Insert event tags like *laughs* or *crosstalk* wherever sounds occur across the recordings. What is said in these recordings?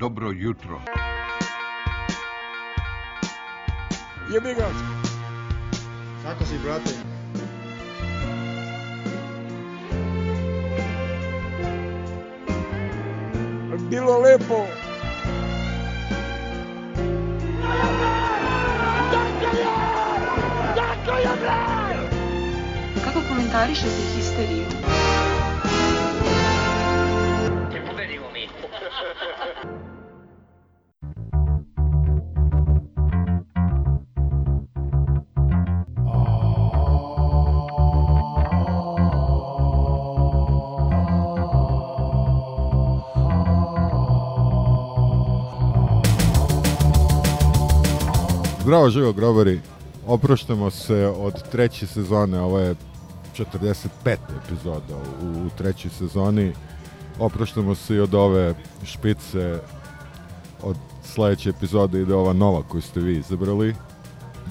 dobro jutro. Jebi ga. Kako si, brate? Bilo lepo. Kako komentarišete histeriju? Zdravo živo grobari, oproštamo se od treće sezone, ovo je 45. epizoda u, trećoj sezoni. Oproštamo se i od ove špice, od sledeće epizode ide ova nova koju ste vi izabrali.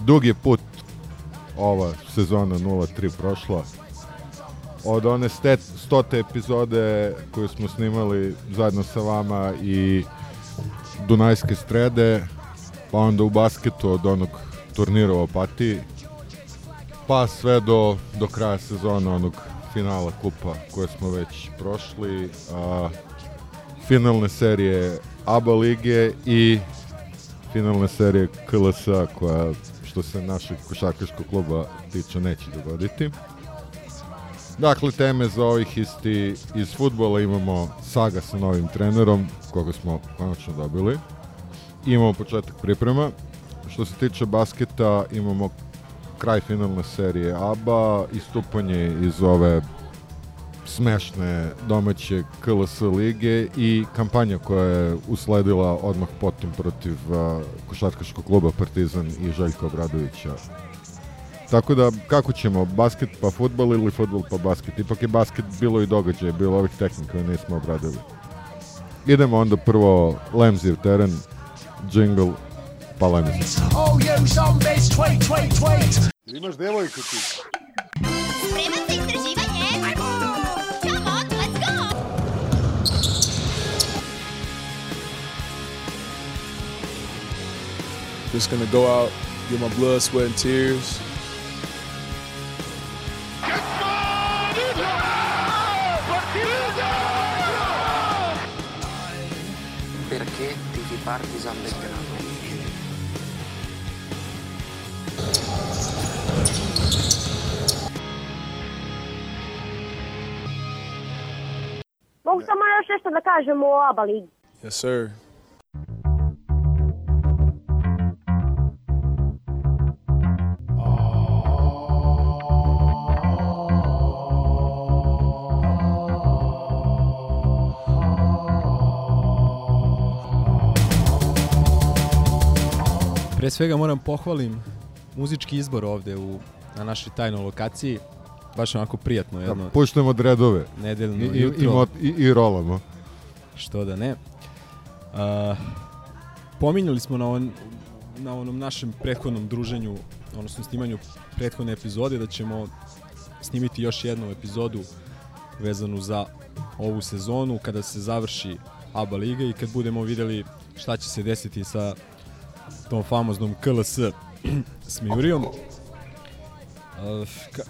Dug je put ova sezona 03 prošla. Od one stet, stote epizode koju smo snimali zajedno sa vama i Dunajske strede, pa onda u basketu od onog turnira u Opatiji, pa sve do, do kraja sezona onog finala kupa koje smo već prošli, a, finalne serije ABA lige i finalne serije KLS koja što se našeg košarkaškog kluba tiče neće dogoditi. Dakle, teme za ovih isti iz futbola imamo saga sa novim trenerom, koga smo konačno dobili imamo početak priprema. Što se tiče basketa, imamo kraj finalne serije ABA, istupanje iz ove smešne domaće KLS lige i kampanja koja je usledila odmah potom protiv uh, košarkaškog kluba Partizan i Željka Obradovića. Tako da, kako ćemo, basket pa futbol ili futbol pa basket? Ipak je basket bilo i događaje, bilo ovih tehnika koje nismo obradili. Idemo onda prvo Lemziv teren, jingle, pa Lemziv. Oh, you zombies, tweet, tweet, tweet. Jel imaš devojku ti? Spreman za istraživanje? Come on, let's go! Just gonna go out, get my blood, sweat, and tears. Perché tifi Partizan Mogu samo još nešto da kažem o ABA ligi. Yes, sir. Pre svega moram pohvalim muzički izbor ovde u, na našoj tajnoj lokaciji. Baš onako prijatno jedno Da, puštamo dredove nedeljno i, i, i, jutro. mot- i, i rolamo. Što da ne. A, pominjali smo na, on, na onom našem prethodnom druženju, odnosno snimanju prethodne epizode, da ćemo snimiti još jednu epizodu vezanu za ovu sezonu kada se završi ABA liga i kad budemo videli šta će se desiti sa tom famoznom KLS *clears throat* Smijurijom. A, ka-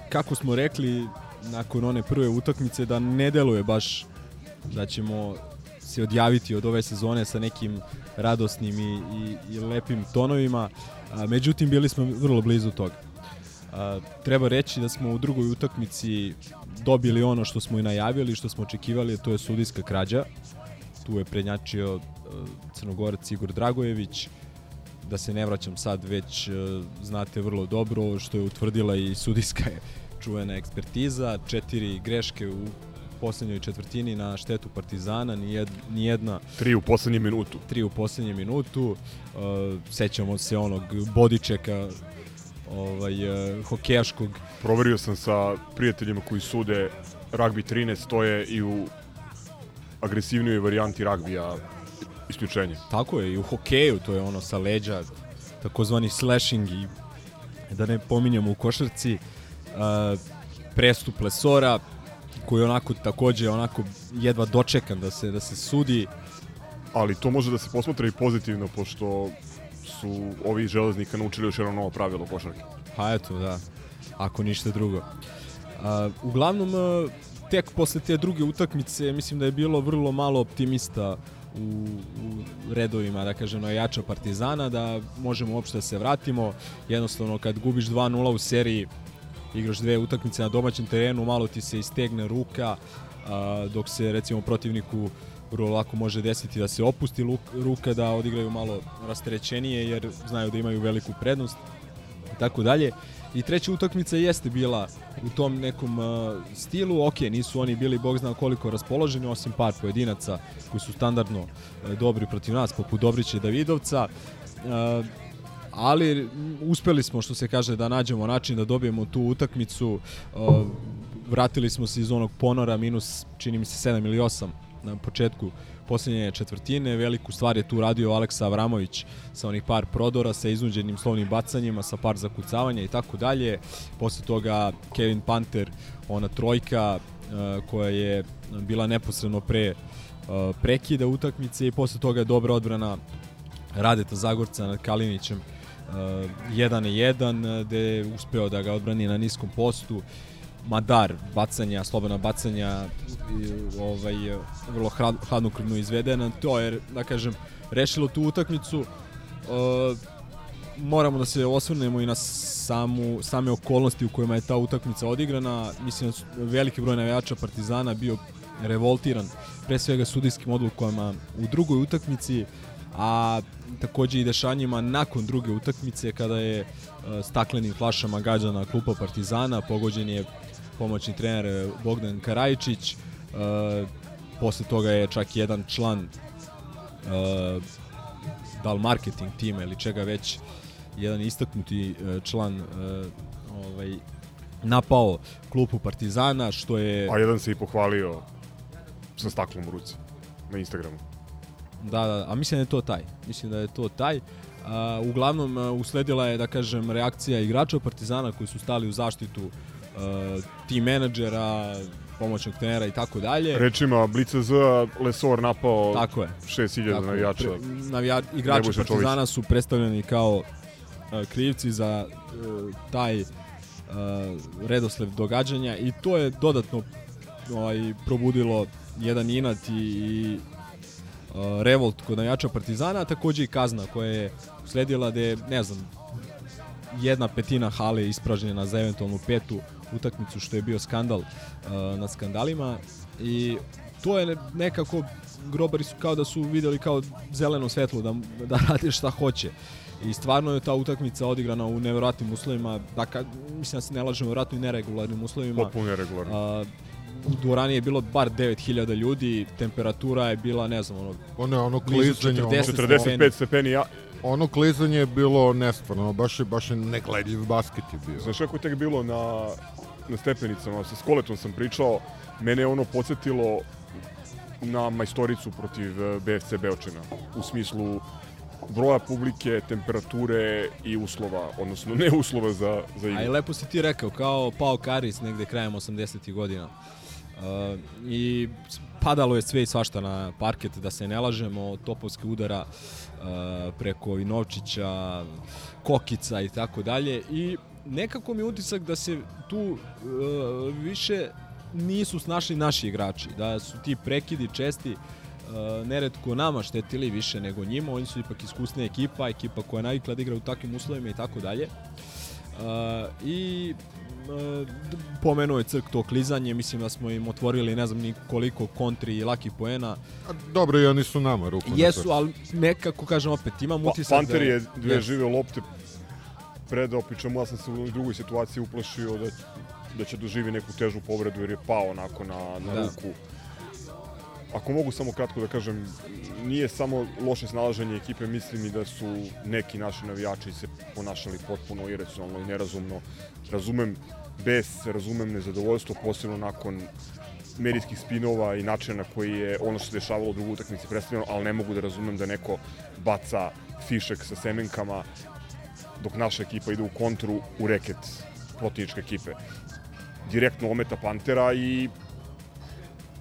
kako smo rekli nakon one prve utakmice da ne deluje baš da ćemo se odjaviti od ove sezone sa nekim radosnim i, i, i lepim tonovima. A, međutim, bili smo vrlo blizu toga. A, treba reći da smo u drugoj utakmici dobili ono što smo i najavili, što smo očekivali, to je sudijska krađa. Tu je prednjačio Crnogorac Igor Dragojević, da se ne vraćam sad, već e, znate vrlo dobro što je utvrdila i sudijska je čuvena ekspertiza, četiri greške u poslednjoj četvrtini na štetu Partizana, nijed, nijedna Tri u poslednjem minutu. tri u poslednjem minutu. Uh, sećamo se onog bodičeka ovaj, uh, hokejaškog Proverio sam sa prijateljima koji sude ragbi 13, to je i u agresivnijoj varijanti ragbija isključenje. Tako je, i u hokeju, to je ono sa leđa, takozvani slashing i da ne pominjamo u košarci, uh, prestup Lesora, koji onako takođe onako jedva dočekan da se da se sudi ali to može da se posmatra i pozitivno, pošto su ovi železnika naučili još jedno novo pravilo košarke. Pa eto, da. Ako ništa drugo. A, uglavnom, a, tek posle te druge utakmice, mislim da je bilo vrlo malo optimista u, u redovima, da kažem, jača Partizana, da možemo uopšte da se vratimo. Jednostavno, kad gubiš 2-0 u seriji, igraš dve utakmice na domaćem terenu, malo ti se istegne ruka, a, dok se recimo protivniku vrlo lako može desiti da se opusti luk, ruka, da odigraju malo rasterećenije jer znaju da imaju veliku prednost i tako dalje. I treća utakmica jeste bila u tom nekom uh, stilu. Ok, nisu oni bili bog zna koliko raspoloženi, osim par pojedinaca koji su standardno uh, dobri protiv nas, poput Dobrića i Davidovca. Uh, ali uspeli smo, što se kaže, da nađemo način da dobijemo tu utakmicu. Uh, vratili smo se iz onog ponora, minus, čini mi se, 7 ili 8 na početku posljednje četvrtine. Veliku stvar je tu radio Aleksa Avramović sa onih par prodora, sa iznuđenim slovnim bacanjima, sa par zakucavanja i tako dalje. Posle toga Kevin Panter, ona trojka uh, koja je bila neposredno pre uh, prekida utakmice i posle toga je dobra odbrana Radeta Zagorca nad Kalinićem uh, 1 na 1 gde je uspeo da ga odbrani na niskom postu Madar bacanja, slobodna bacanja i, ovaj vrlo hladnokrvno izvedena. To je da kažem rešilo tu utakmicu. Uh, moramo da se osvrnemo i na samu, same okolnosti u kojima je ta utakmica odigrana. Mislim da veliki broj navijača Partizana bio revoltiran pre svega sudijskim odlukama u drugoj utakmici a takođe i dešanjima nakon druge utakmice kada je uh, staklenim flašama gađana klupa Partizana, pogođen je pomoćni trener e, Bogdan Karajičić. Uh, posle toga je čak jedan član uh, da li marketing tima ili čega već jedan istaknuti uh, član uh, ovaj napao klupu Partizana što je A jedan se i pohvalio sa staklom u ruci na Instagramu. Da, da, a mislim da je to taj. Mislim da je to taj. Uh, uglavnom usledila je da kažem reakcija igrača Partizana koji su stali u zaštitu uh, team menadžera, pomoćnog trenera i tako dalje. Rečima Blica Z, Lesor napao tako je. 6000 navijača. Pre, navija, igrači Partizana su predstavljeni kao uh, krivci za uh, taj uh, redosled događanja i to je dodatno ovaj, probudilo jedan inat i, i uh, revolt kod navijača Partizana, a takođe i kazna koja je sledila da je, ne znam, jedna petina hale ispražnjena za eventualnu petu utakmicu što je bio skandal uh, nad skandalima i to je nekako grobari su kao da su videli kao zeleno svetlo da, da rade šta hoće. I stvarno je ta utakmica odigrana u neverovatnim uslovima da kad, mislim da se ne lažemo vjerojatno i neregularnim uslovima. Potpuno neregularno. Uh, u dvorani je bilo bar 9000 ljudi, temperatura je bila, ne znam, ono... Ono, ono klizanje, 40 45 stepeni, ja, ono klizanje je bilo nestvarno, baš je, baš je negledljiv basket je bio. Znaš kako je tek bilo na, na stepenicama, sa Skoletom sam pričao, mene je ono podsjetilo na majstoricu protiv eh, BFC Beočina, u smislu broja publike, temperature i uslova, odnosno ne uslova za, za igru. A i lepo si ti rekao, kao Pao Karis negde krajem 80. godina. Uh, I padalo je sve i svašta na parket, da se ne lažemo, topovske udara uh, preko Inovčića, Kokica i tako dalje. I nekako mi je utisak da se tu uh, više nisu snašli naši igrači, da su ti prekidi česti uh, neretko nama štetili više nego njima, oni su ipak iskusna ekipa, ekipa koja je navikla da igra u takvim uslovima i tako dalje. Uh, I uh, pomenuo je Crk to klizanje, mislim da smo im otvorili ne znam ni koliko kontri i laki poena. A, dobro, i oni su nama ruku. Jesu, ali nekako kažem opet, imam pa, utisak Panter da... je dve žive lopte predao, pričemu ja sam se u drugoj situaciji uplašio da, da će doživi neku težu povredu jer je pao onako na, na da. ruku. Ako mogu samo kratko da kažem, nije samo loše snalaženje ekipe, mislim i da su neki naši navijači se ponašali potpuno iracionalno i nerazumno. Razumem bes, razumem nezadovoljstvo, posebno nakon medijskih spinova i načina na koji je ono što se dešavalo u drugoj utakmici predstavljeno, ali ne mogu da razumem da neko baca fišek sa semenkama dok naša ekipa ide u kontru u reket protivničke ekipe. Direktno ometa Pantera i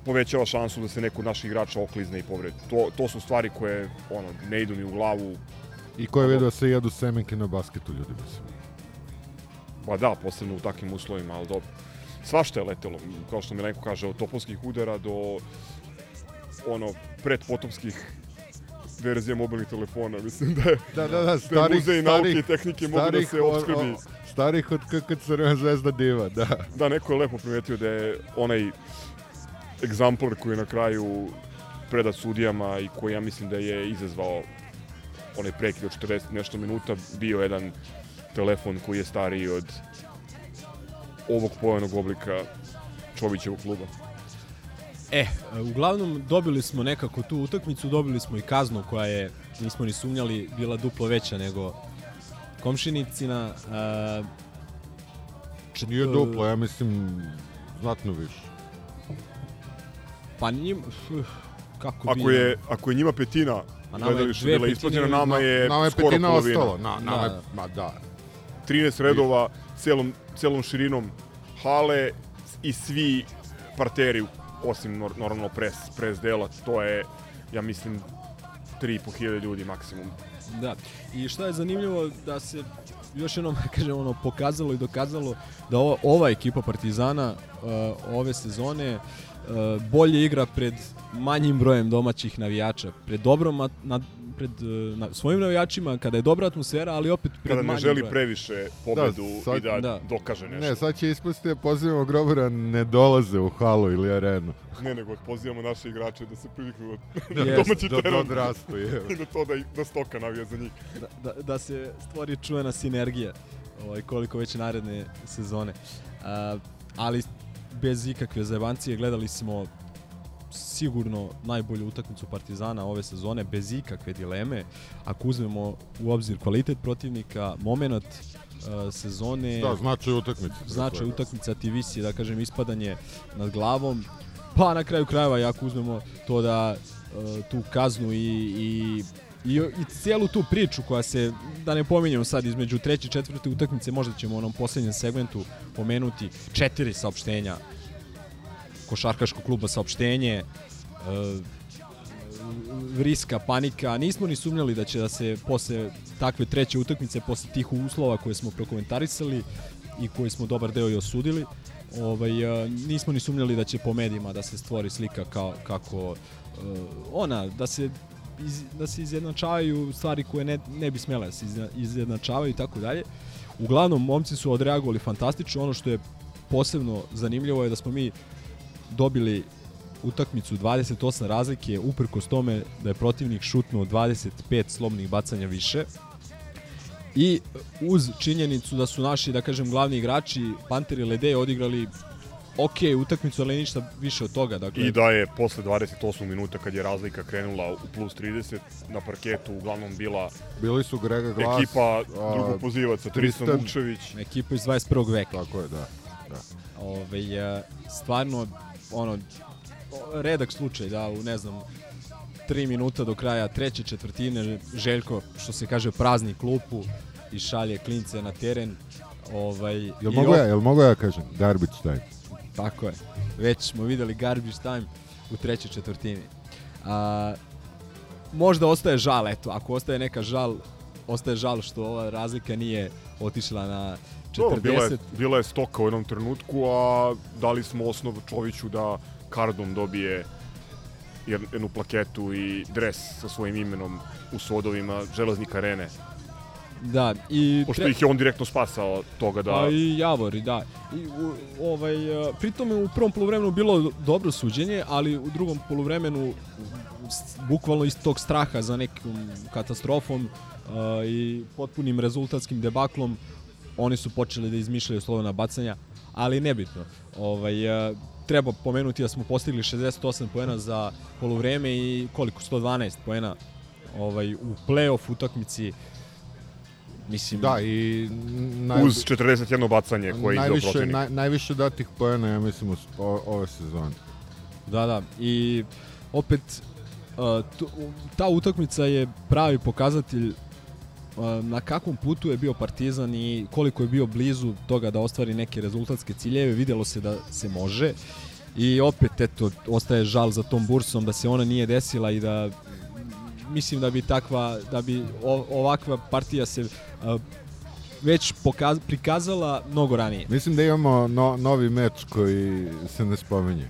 povećava šansu da se neko od naših igrača oklizne i povredi. To, to su stvari koje ono, ne idu mi u glavu. I ko je vidio da se jedu semenke na basketu, ljudi mislim. Pa da, posebno u takvim uslovima, ali dobro. Svašta je letelo, kao što Milenko kaže, od topovskih udara do ono, predpotopskih verzija mobilnih telefona. Mislim da je, Da, da, da, da starih, muzej nauke starih, i tehnike mogu da se o- obskrbi. o- starih od KK Crvena zvezda diva, da. Da, neko je lepo primetio da je onaj egzamplar koji je na kraju predat sudijama i koji ja mislim da je izazvao onaj prekid od 40 i nešto minuta bio jedan telefon koji je stariji od ovog pojanog oblika Čovićevog kluba. E, uglavnom dobili smo nekako tu utakmicu, dobili smo i kaznu koja je, nismo ni sumnjali, bila duplo veća nego komšinicina. Uh, Nije duplo, ja mislim znatno više. Pa njim, kako bi... Ako je, ako je njima petina A nama je dve bila isplaćena, nama je Nama je skoro petina polovina. ostalo, na, nama je, Da. ma da. 13 redova celom, celom širinom hale i svi parteri osim nor- normalno pres, pres dela, to je ja mislim 3.500 ljudi maksimum. Da. I šta je zanimljivo da se još jednom *laughs* kažem ono pokazalo i dokazalo da ova, ova ekipa Partizana uh, ove sezone uh, bolje igra pred manjim brojem domaćih navijača, pred dobrom na, pred uh, na, svojim navijačima kada je dobra atmosfera, ali opet pred Kada ne želi previše pobedu Da, sad- i da, da. dokaže nešto. Ne, sad će ispustiti da pozivamo grobara ne dolaze u halu ili arenu. Ne, nego pozivamo naše igrače da se privikuju od Jest, *laughs* na domaći Da, da teren odrastu, je. i *laughs* da to da, da stoka navija za njih. da, da, da se stvori čuvena sinergija ovaj, koliko već naredne sezone. Uh, ali bez ikakve zajebancije gledali smo sigurno najbolju utakmicu Partizana ove sezone bez ikakve dileme. Ako uzmemo u obzir kvalitet protivnika, moment uh, sezone, Da, značaj utakmice. značaj utakmica ti visi, da kažem, ispadanje nad glavom, pa na kraju krajeva, i ako uzmemo to da uh, tu kaznu i, i i, i cijelu tu priču koja se, da ne pominjemo sad, između treće i četvrte utakmice, možda ćemo u onom posljednjem segmentu pomenuti četiri saopštenja košarkaškog kluba saopštenje, uh, vriska, panika. Nismo ni sumnjali da će da se posle takve treće utakmice, posle tih uslova koje smo prokomentarisali i koje smo dobar deo i osudili, ovaj, uh, nismo ni sumnjali da će po medijima da se stvori slika kao, kako uh, ona, da se iz, da se izjednačavaju stvari koje ne, ne bi smjele da se izjednačavaju i tako dalje. Uglavnom, momci su odreagovali fantastično. Ono što je posebno zanimljivo je da smo mi dobili utakmicu 28 razlike uprkos tome da je protivnik šutnuo 25 slobodnih bacanja više i uz činjenicu da su naši, da kažem, glavni igrači Panteri Lede odigrali ok utakmicu, ali ništa više od toga. Dakle, I da je posle 28 minuta kad je razlika krenula u plus 30 na parketu uglavnom bila Bili su Grega Glas, ekipa a, drugog pozivaca Tristan Tristan- Vukčević. ekipa iz 21. veka. Tako je, da. da. Ove, e, stvarno, ono, redak slučaj da u, ne znam, tri minuta do kraja treće četvrtine Željko, što se kaže, prazni klupu i šalje klince na teren. Ovaj, Jel mogu ja, jel mogu ja kažem? Garbage time. Tako je. Već smo videli garbage time u trećoj četvrtini. A, možda ostaje žal, eto, ako ostaje neka žal, ostaje žal što ova razlika nije otišla na 40. Dobro, bila, je, bila je stoka u jednom trenutku, a dali smo osnov Čoviću da kardom dobije jed- jednu plaketu i dres sa svojim imenom u sodovima Železnika Arene. Da, i Pošto tre- ih je on direktno spasao toga da... A i Javor, da. I, u, ovaj, e, pritom je u prvom poluvremenu bilo dobro suđenje, ali u drugom poluvremenu s- bukvalno iz tog straha za nekom katastrofom a, i potpunim rezultatskim debaklom oni su počeli da izmišljaju slovena bacanja, ali nebitno. Ovaj, e, treba pomenuti da smo postigli 68 poena za poluvreme i koliko? 112 poena ovaj, u play-off utakmici. Mislim, Da, i naj, Uz 41 bacanje koje je najviše, protivnik. naj, najviše datih poena, ja mislim, o, ove sezone. Da, da. I opet uh, ta utakmica je pravi pokazatelj na kakvom putu je bio Partizan i koliko je bio blizu toga da ostvari neke rezultatske ciljeve. Videlo se da se može i opet eto ostaje žal za tom bursom da se ona nije desila i da mislim da bi takva da bi ovakva partija se a, već pokaz, prikazala mnogo ranije. Mislim da imamo no, novi meč koji se ne spominje.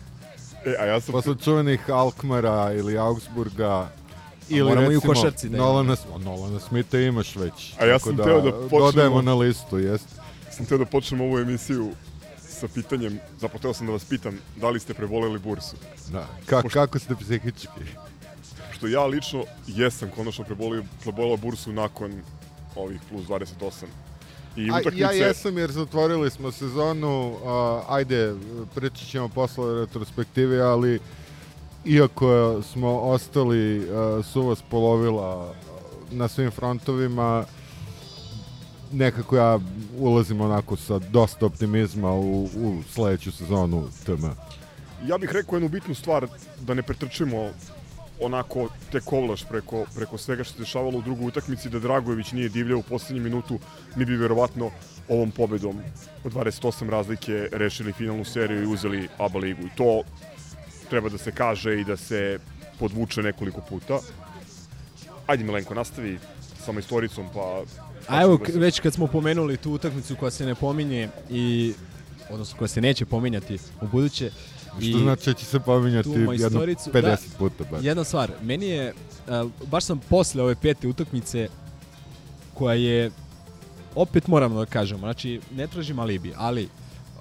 E, a ja sam... Posle čuvenih Alkmara ili Augsburga, ili moramo i u recimo košarci da. Nolana, Nolana Smitha imaš već. A ja sam teo da počnemo- Dodajemo na listu, jest. sam teo da počnem ovu emisiju sa pitanjem, zapravo teo sam da vas pitam, da li ste preboleli bursu? Da. Ka, Pošto- kako ste psihički? Što ja lično jesam konačno prebolio, prebolio bursu nakon ovih plus 28. I A, utakmice... ja jesam jer zatvorili smo sezonu, a, ajde, pričat ćemo posle retrospektive, ali iako smo ostali a, suva spolovila na svim frontovima, nekako ja ulazim onako sa dosta optimizma u, u sledeću sezonu TM. Ja bih rekao jednu bitnu stvar, da ne pretrčimo onako tek ovlaš preko, preko svega što se dešavalo u drugoj utakmici, da Dragojević nije divljao u poslednju minutu, mi bi verovatno ovom pobedom od 28 razlike rešili finalnu seriju i uzeli ABA ligu. I to treba da se kaže i da se podvuče nekoliko puta. Ajde Milenko, nastavi sa majstoricom, pa... A evo, da se- već kad smo pomenuli tu utakmicu koja se ne pominje i odnosno koja se neće pominjati u buduće. Što znači da će se pominjati jedno majstoricu- 50 da, puta. Bar. Jedna stvar, meni je, baš sam posle ove pete utakmice koja je, opet moramo da kažemo, znači ne tražim alibi, ali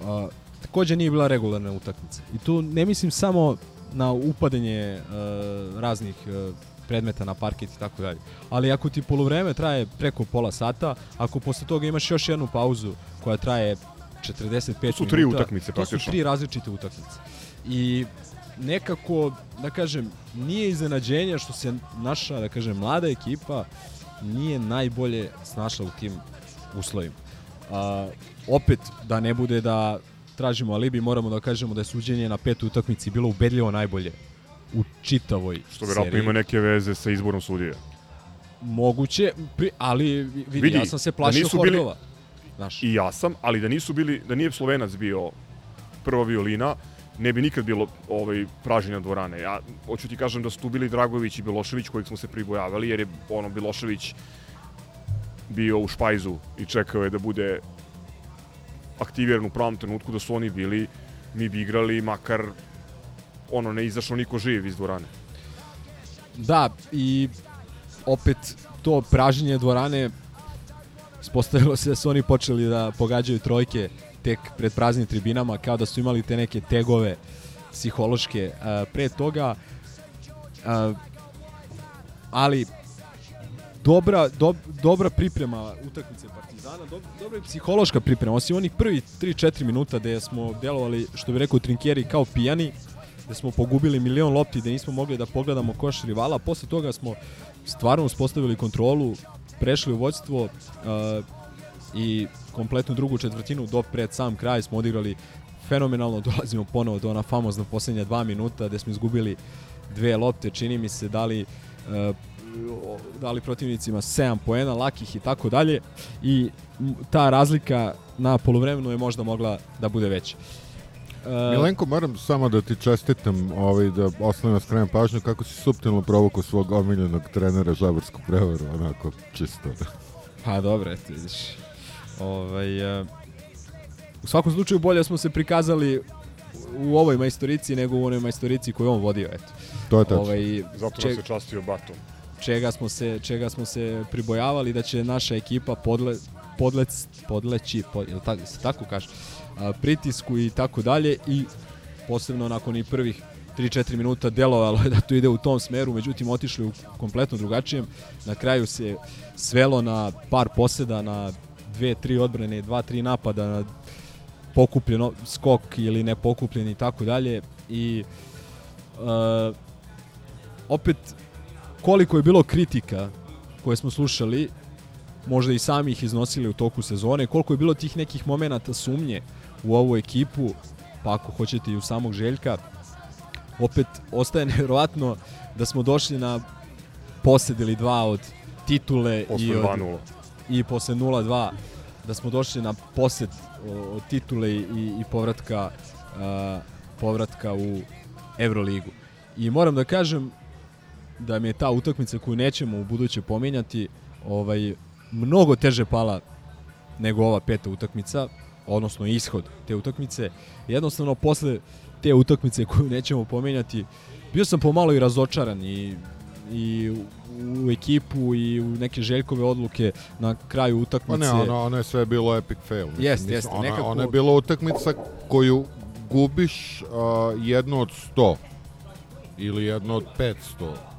uh, takođe nije bila regularna utakmica. I tu ne mislim samo na upadanje uh, raznih uh, predmeta na parket i tako dalje. Ali ako ti polovreme traje preko pola sata, ako posle toga imaš još jednu pauzu koja traje 45 To su tri minuta, utakmice, To su praktično. tri različite utakmice. I nekako, da kažem, nije iznenađenje što se naša, da kažem, mlada ekipa nije najbolje snašla u tim uslovima. A, opet, da ne bude da tražimo alibi, moramo da kažemo da je suđenje na petu utakmici bilo ubedljivo najbolje u čitavoj Što verovatno seriji. ima neke veze sa izborom sudije. Moguće, pri, ali vidi, Vidi, ja sam se da plašio nisu bili- Hordova. Znaš, I ja sam, ali da nisu bili, da nije Slovenac bio prva violina, ne bi nikad bilo ovaj pražnjenja dvorane. Ja hoću ti kažem da su tu bili Dragović i Bilošević kojih smo se pribojavali jer je ono Bilošević bio u špajzu i čekao je da bude aktiviran u pravom trenutku da su oni bili mi bi igrali makar ono ne izašao niko živ iz dvorane. Da, i opet to pražnjenje dvorane ispostavilo se da su oni počeli da pogađaju trojke tek pred praznim tribinama, kao da su imali te neke tegove psihološke a, pre toga. A, ali dobra, dob, dobra priprema utakmice Partizana, dob, dobra i psihološka priprema, osim onih prvih 3-4 minuta gde smo delovali, što bi rekao Trinkjeri, kao pijani, da smo pogubili milion lopti, da nismo mogli da pogledamo koš rivala, posle toga smo stvarno uspostavili kontrolu, prešli u vođstvo uh, i kompletnu drugu četvrtinu do pred sam kraj smo odigrali fenomenalno, *laughs* dolazimo ponovo do ona famozna poslednja dva minuta gde smo izgubili dve lopte, čini mi se dali uh, dali protivnicima 7 poena, lakih i tako dalje i ta razlika na poluvremenu je možda mogla da bude veća. Uh, Milenko, moram samo da ti čestitam ovaj, da osnovno skrenem pažnju kako si suptilno provukao svog omiljenog trenera Žabarsku prevaru, onako čisto. Pa dobro, eto vidiš. Ovaj, uh, u svakom slučaju bolje smo se prikazali u ovoj majstorici nego u onoj majstorici koju on vodio, eto. To je tačno. Ovaj, Zato če- se častio batom. Čega smo se čega smo se pribojavali da će naša ekipa podle podlec podleći pod, jel tako se tako kaže pritisku i tako dalje i posebno nakon i prvih 3-4 minuta delovalo je da to ide u tom smeru, međutim otišli u kompletno drugačijem. Na kraju se svelo na par poseda, na dve, tri odbrane, dva, tri napada, na pokupljen skok ili ne pokupljen i tako dalje. I uh, opet koliko je bilo kritika koje smo slušali, možda i sami ih iznosili u toku sezone, koliko je bilo tih nekih momenata sumnje u ovu ekipu, pa ako hoćete i u samog Željka, opet ostaje *laughs* nevjerovatno da smo došli na posed ili dva od titule Posle i, od, 2:0. i posle 0-2 da smo došli na posed od titule i, i povratka uh, povratka u Euroligu. I moram da kažem da mi je ta utakmica koju nećemo u buduće pominjati ovaj, mnogo teže pala nego ova peta utakmica, odnosno ishod te utakmice. Jednostavno, posle te utakmice koju nećemo pominjati, bio sam pomalo i razočaran i, i u ekipu i u neke željkove odluke na kraju Pa utakmice. ne, ono, ono je sve bilo epic fail. Mislim, Jeste, mislim, jeste, Ona, nekako- ona je bila utakmica koju gubiš uh, jednu od 100 ili jednu od 500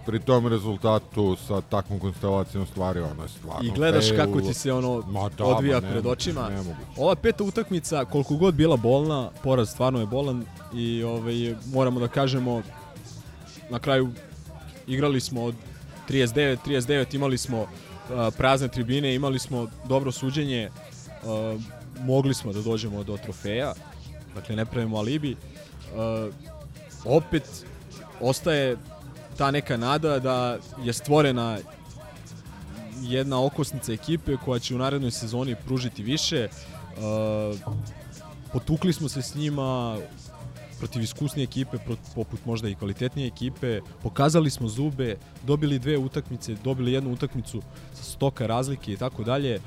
pri tom rezultatu sa takvom konstelacijom stvari ono je stvarno I gledaš fail. kako ti se ono Ma da, odvija ma pred očima. nemoguće. Ova peta utakmica, koliko god bila bolna, poraz stvarno je bolan i ovaj, moramo da kažemo na kraju igrali smo od 39 39 imali smo uh, prazne tribine, imali smo dobro suđenje, uh, mogli smo da dođemo do trofeja. Dakle ne pravimo alibi. Uh, opet ostaje ta neka nada da je stvorena jedna okosnica ekipe koja će u narednoj sezoni pružiti više. Uh, potukli smo se s njima protiv iskusnije ekipe, poput možda i kvalitetnije ekipe. Pokazali smo zube, dobili dve utakmice, dobili jednu utakmicu sa stoka razlike i tako dalje.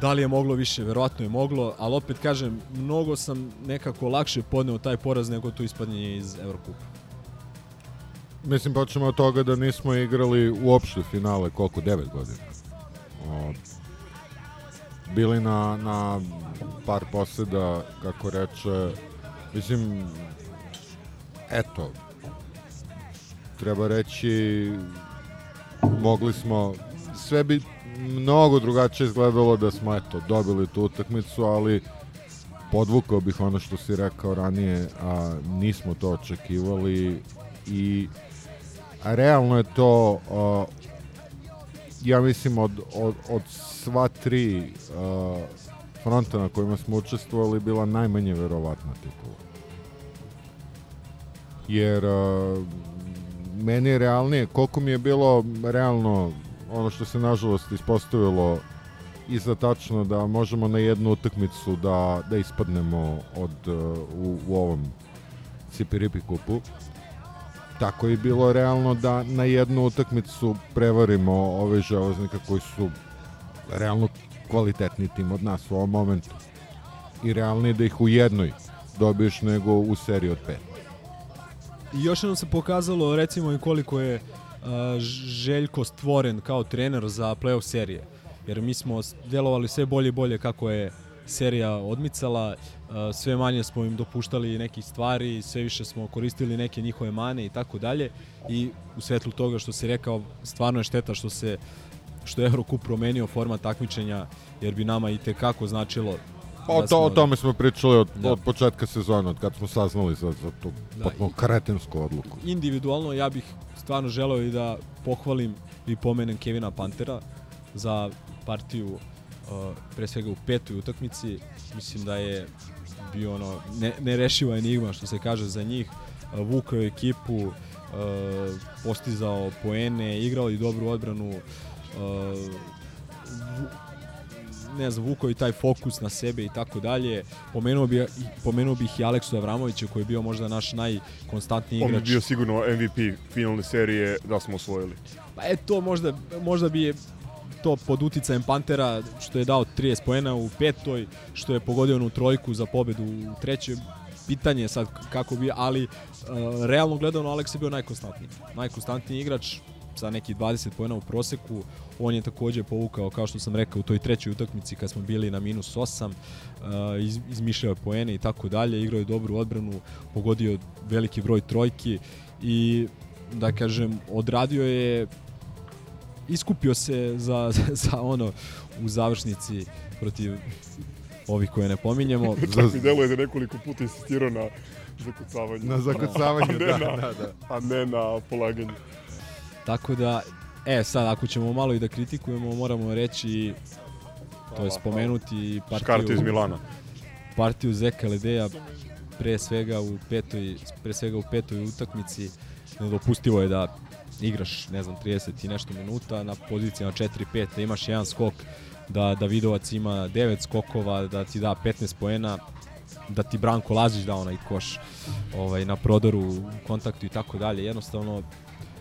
Da li je moglo više? Verovatno je moglo, ali opet kažem, mnogo sam nekako lakše podneo taj poraz nego to ispadnje iz Evrokupa. Mislim, počnemo od toga da nismo igrali uopšte finale, koliko, 9 godina. O, bili na, na par poseda, kako reče, mislim, eto, treba reći, mogli smo, sve bi mnogo drugačije izgledalo da smo, eto, dobili tu utakmicu, ali podvukao bih ono što si rekao ranije, a nismo to očekivali i a realno je to a, ja mislim od, od, od sva tri a, fronta na kojima smo učestvovali bila najmanje verovatna titula. Jer a, meni je realnije, koliko mi je bilo realno ono što se nažalost ispostavilo i za tačno da možemo na jednu utakmicu da, da ispadnemo od, uh, u, u ovom Cipiripi kupu. Tako je bilo realno da na jednu utakmicu prevarimo ove železnika koji su realno kvalitetni tim od nas u ovom momentu. I realnije da ih u jednoj dobiješ nego u seriji od pet. I još jednom se pokazalo recimo i koliko je Željko stvoren kao trener za playoff serije. Jer mi smo delovali sve bolje i bolje kako je serija odmicala, sve manje smo im dopuštali nekih stvari, sve više smo koristili neke njihove mane i tako dalje. I u svetlu toga što se rekao, stvarno je šteta što se što je Eurocup promenio format takmičenja, jer bi nama i tekako značilo Pa o, da to, o tome smo pričali od, Da. od početka sezona, od kad smo saznali za, za tu Da, potpuno i- kretensku odluku. individualno ja bih stvarno želeo i da pohvalim i pomenem Kevina Pantera za partiju uh, pre svega u petoj utakmici mislim da je bio ono ne, nerešiva enigma što se kaže za njih uh, vukao ekipu uh, postizao poene igrao i dobru odbranu uh, ne znam, vukao i taj fokus na sebe i tako dalje. Pomenuo bih, pomenuo bih i Aleksu Avramovića koji je bio možda naš najkonstantniji On bi igrač. bio sigurno MVP finalne serije da smo osvojili. Pa e to možda, možda bi je to pod uticajem Pantera što je dao 30 poena u petoj, što je pogodio onu trojku za pobedu u trećoj. Pitanje je sad kako bi, ali uh, realno gledano Alex je bio najkonstantniji. Najkonstantniji igrač sa neki 20 poena u proseku. On je takođe povukao, kao što sam rekao, u toj trećoj utakmici kad smo bili na minus 8, uh, iz, izmišljao je poene i tako dalje, igrao je dobru odbranu, pogodio veliki broj trojki i da kažem, odradio je iskupio se za, *laughs* za ono u završnici protiv ovih koje ne pominjemo. *laughs* Čak mi deluje da nekoliko puta insistirao na zakucavanju. Na zakucavanju, a ne da, na, da, da. A ne na polaganju. Tako da, e sad ako ćemo malo i da kritikujemo, moramo reći to je spomenuti partiju iz Milana. partiju Zeka Ledeja pre svega u petoj pre svega u petoj utakmici nedopustivo je da igraš ne znam 30 i nešto minuta na pozicijama 4-5 da imaš jedan skok da Davidovac ima 9 skokova da ti da 15 poena da ti Branko Lazić da onaj koš ovaj, na prodoru, u kontaktu i tako dalje. Jednostavno,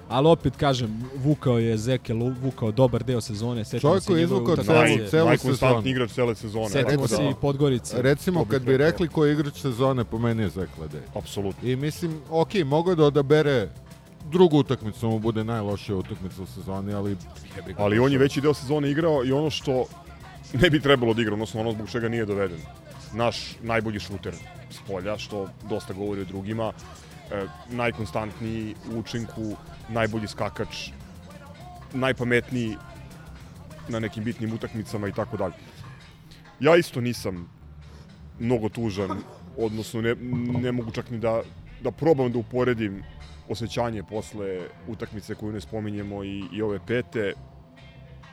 ali opet kažem, vukao je Zekel, vukao dobar deo sezone. Čovjek koji je izvukao celu, celu sezonu. igrač cele sezone. Setimo se da- i Podgorice. Recimo, kad bi rekli ko je igrač sezone, po meni je Zeklede. Apsolutno. I mislim, ok, mogo je da odabere drugu utakmicu, mu bude najlošija utakmica u sezoni, ali... Ali on je veći deo sezone igrao i ono što ne bi trebalo da igra, odnosno ono zbog čega nije doveden. Naš najbolji šuter s polja, što dosta govori o drugima. E, najkonstantniji u učinku, najbolji skakač, najpametniji na nekim bitnim utakmicama i tako dalje. Ja isto nisam mnogo tužan, odnosno ne, ne mogu čak ni da, da probam da uporedim osjećanje posle utakmice koju ne spominjemo i, i ove pete.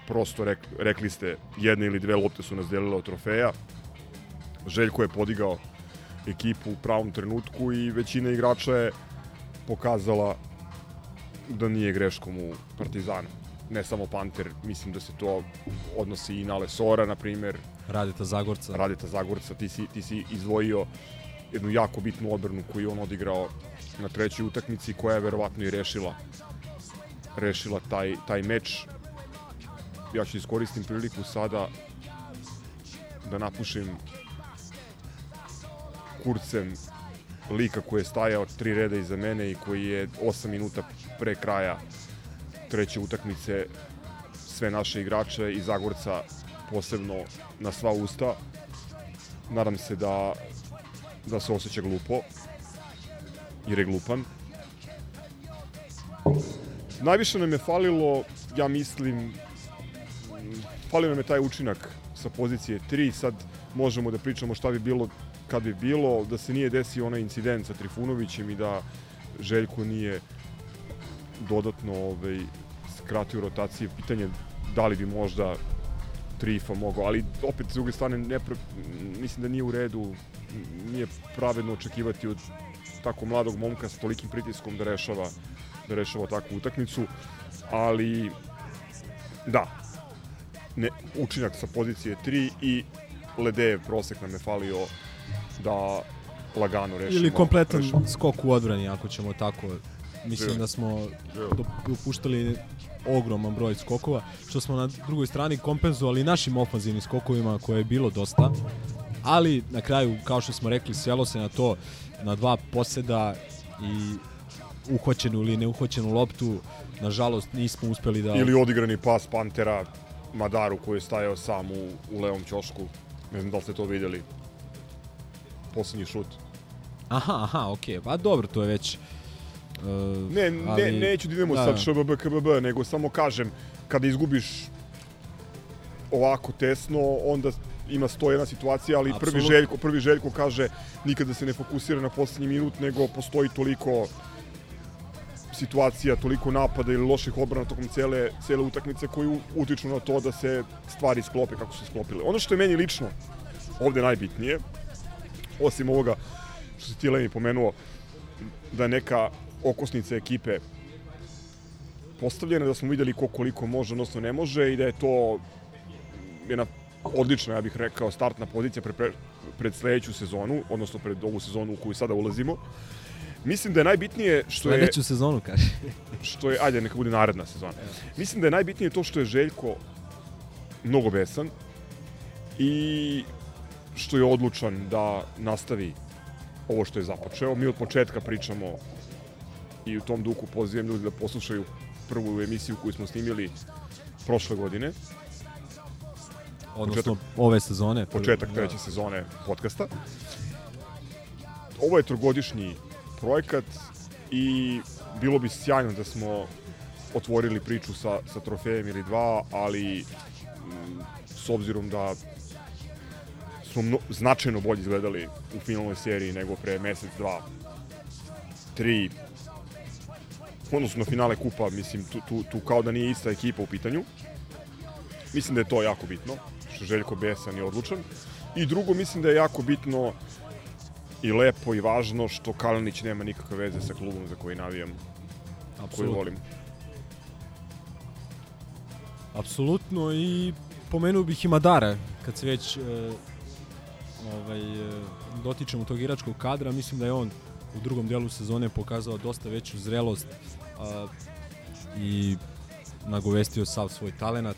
Prosto rek, rekli ste, jedne ili dve lopte su nas delile od trofeja. Željko je podigao ekipu u pravom trenutku i većina igrača je pokazala da nije greškom u Partizanu. Ne samo Panter, mislim da se to odnosi i na Lesora, na primer, Radeta Zagorca. Radeta Zagorca, ti si, ti si izdvojio jednu jako bitnu odbranu koju je on odigrao na trećoj utakmici koja je verovatno i rešila rešila taj, taj meč. Ja ću iskoristim priliku sada da napušim kurcem lika koji je stajao tri reda iza mene i koji je 8 minuta pre kraja treće utakmice sve naše igrače i Zagorca posebno na sva usta. Nadam se da, da se osjeća glupo, jer je glupan. Najviše nam je falilo, ja mislim, falio nam je taj učinak sa pozicije 3, sad možemo da pričamo šta bi bilo kad bi bilo, da se nije desio onaj incident sa Trifunovićem i da Željko nije dodatno ovaj, skratio rotacije. Pitanje da li bi možda Trifa mogao, ali opet s druge strane ne mislim da nije u redu, nije pravedno očekivati od tako mladog momka sa tolikim pritiskom da rešava da rešava takvu utakmicu, ali da, ne, učinak sa pozicije 3 i Ledejev prosek nam je falio da lagano rešimo. Ili kompletan rešimo. skok u odbrani, ako ćemo tako. Mislim da smo dopuštali ogroman broj skokova, što smo na drugoj strani kompenzovali našim ofanzivnim skokovima koje je bilo dosta. Ali na kraju, kao što smo rekli, svelo se na to, na dva poseda i uhvaćenu ili neuhvaćenu loptu, nažalost nismo uspeli da... Ili odigrani pas Pantera Madaru koji je stajao sam u, u levom ćošku. Ne znam da li ste to vidjeli. Poslednji šut. Aha, aha, okej. Pa dobro, to je već... Uh, Ne, ne, neću da idemo da. sad ŠBB, KBB, nego samo kažem, kada izgubiš ovako tesno, onda ima 101 situacija, ali prvi. Željko, prvi Željko kaže nikada se ne fokusira na poslednji minut, nego postoji toliko situacija, toliko napada ili loših odbrana tokom cele, cele utakmice koji utiču na to da se stvari sklope kako su sklopile. Ono što je meni lično ovde najbitnije, osim ovoga što si ti Lemi pomenuo, da neka okosnica ekipe postavljena, da smo videli ko koliko može, odnosno ne može i da je to jedna odlična, ja bih rekao, startna pozicija pre, pre, pred sledeću sezonu, odnosno pred ovu sezonu u koju sada ulazimo. Mislim da je najbitnije što je Sledeću sezonu, kaže. *laughs* što je, ajde, neka bude naredna sezona. Mislim da je najbitnije to što je Željko mnogo besan i što je odlučan da nastavi ovo što je započeo. Mi od početka pričamo i u tom duhu pozivam ljudi da poslušaju prvu emisiju koju smo snimili prošle godine, Odnosno, ove sezone. početak Da. treće sezone podcasta. Ovo je trogodišnji projekat i bilo bi sjajno da smo otvorili priču sa, sa trofejem ili dva, ali mm, s obzirom da smo mno, značajno bolje izgledali u finalnoj seriji nego pre mesec, dva, tri, odnosno na finale kupa, mislim, tu, tu, tu kao da nije ista ekipa u pitanju. Mislim da je to jako bitno, što je Željko besan i odlučan. I drugo, mislim da je jako bitno i lepo i važno što Kalinić nema nikakve veze sa klubom za koji navijam, koji Apsolutno. volim. Apsolutno i pomenuo bih i Madara, kad se već e, ovaj, e, dotičemo tog igračkog kadra, mislim da je on u drugom delu sezone pokazao dosta veću zrelost a, i nagovestio sav svoj talenat.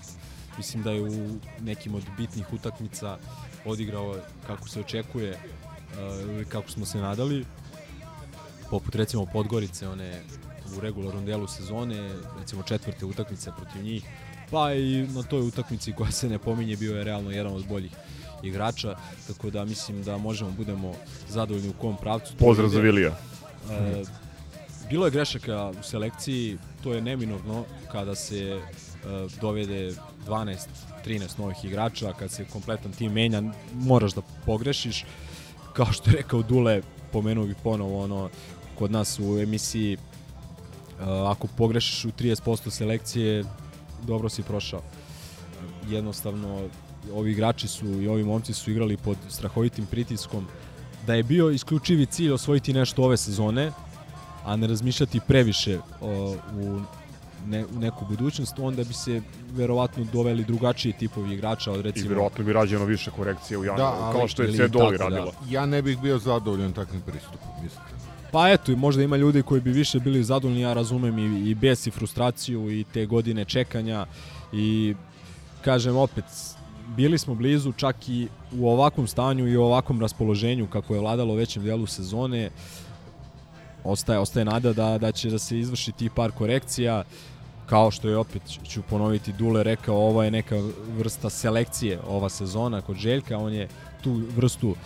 Mislim da je u nekim od bitnih utakmica odigrao kako se očekuje a, ili kako smo se nadali poput recimo Podgorice one u regularnom delu sezone recimo četvrte utakmice protiv njih pa i na toj utakmici koja se ne pominje bio je realno jedan od boljih igrača, tako da mislim da možemo budemo zadovoljni u kom pravcu. Pozdrav za Vilija. E, bilo je grešaka u selekciji, to je neminovno kada se e, dovede 12 13 novih igrača, kad se kompletan tim menja, moraš da pogrešiš. Kao što je rekao Dule, pomenuo bih ponovo ono, kod nas u emisiji, e, ako pogrešiš u 30% selekcije, dobro si prošao. Jednostavno, ovi igrači su i ovi momci su igrali pod strahovitim pritiskom da je bio isključivi cilj osvojiti nešto ove sezone, a ne razmišljati previše o, u, ne, u neku budućnost, onda bi se verovatno doveli drugačiji tipovi igrača od I recimo... vjerovatno bi rađeno više korekcije u januaru, Da, ali- kao što je ili Cedoli tako, da. Ja ne bih bio zadovoljan takvim pristupom, iskreno. Pa eto, i možda ima ljudi koji bi više bili zadovoljni, ja razumem i, i bes i frustraciju i te godine čekanja i kažem opet, bili smo blizu čak i u ovakvom stanju i u ovakvom raspoloženju kako je vladalo u većem delu sezone. Ostaje, ostaje nada da, da će da se izvrši ti par korekcija. Kao što je opet ću ponoviti Dule rekao ovo je neka vrsta selekcije ova sezona kod Željka. On je tu vrstu uh,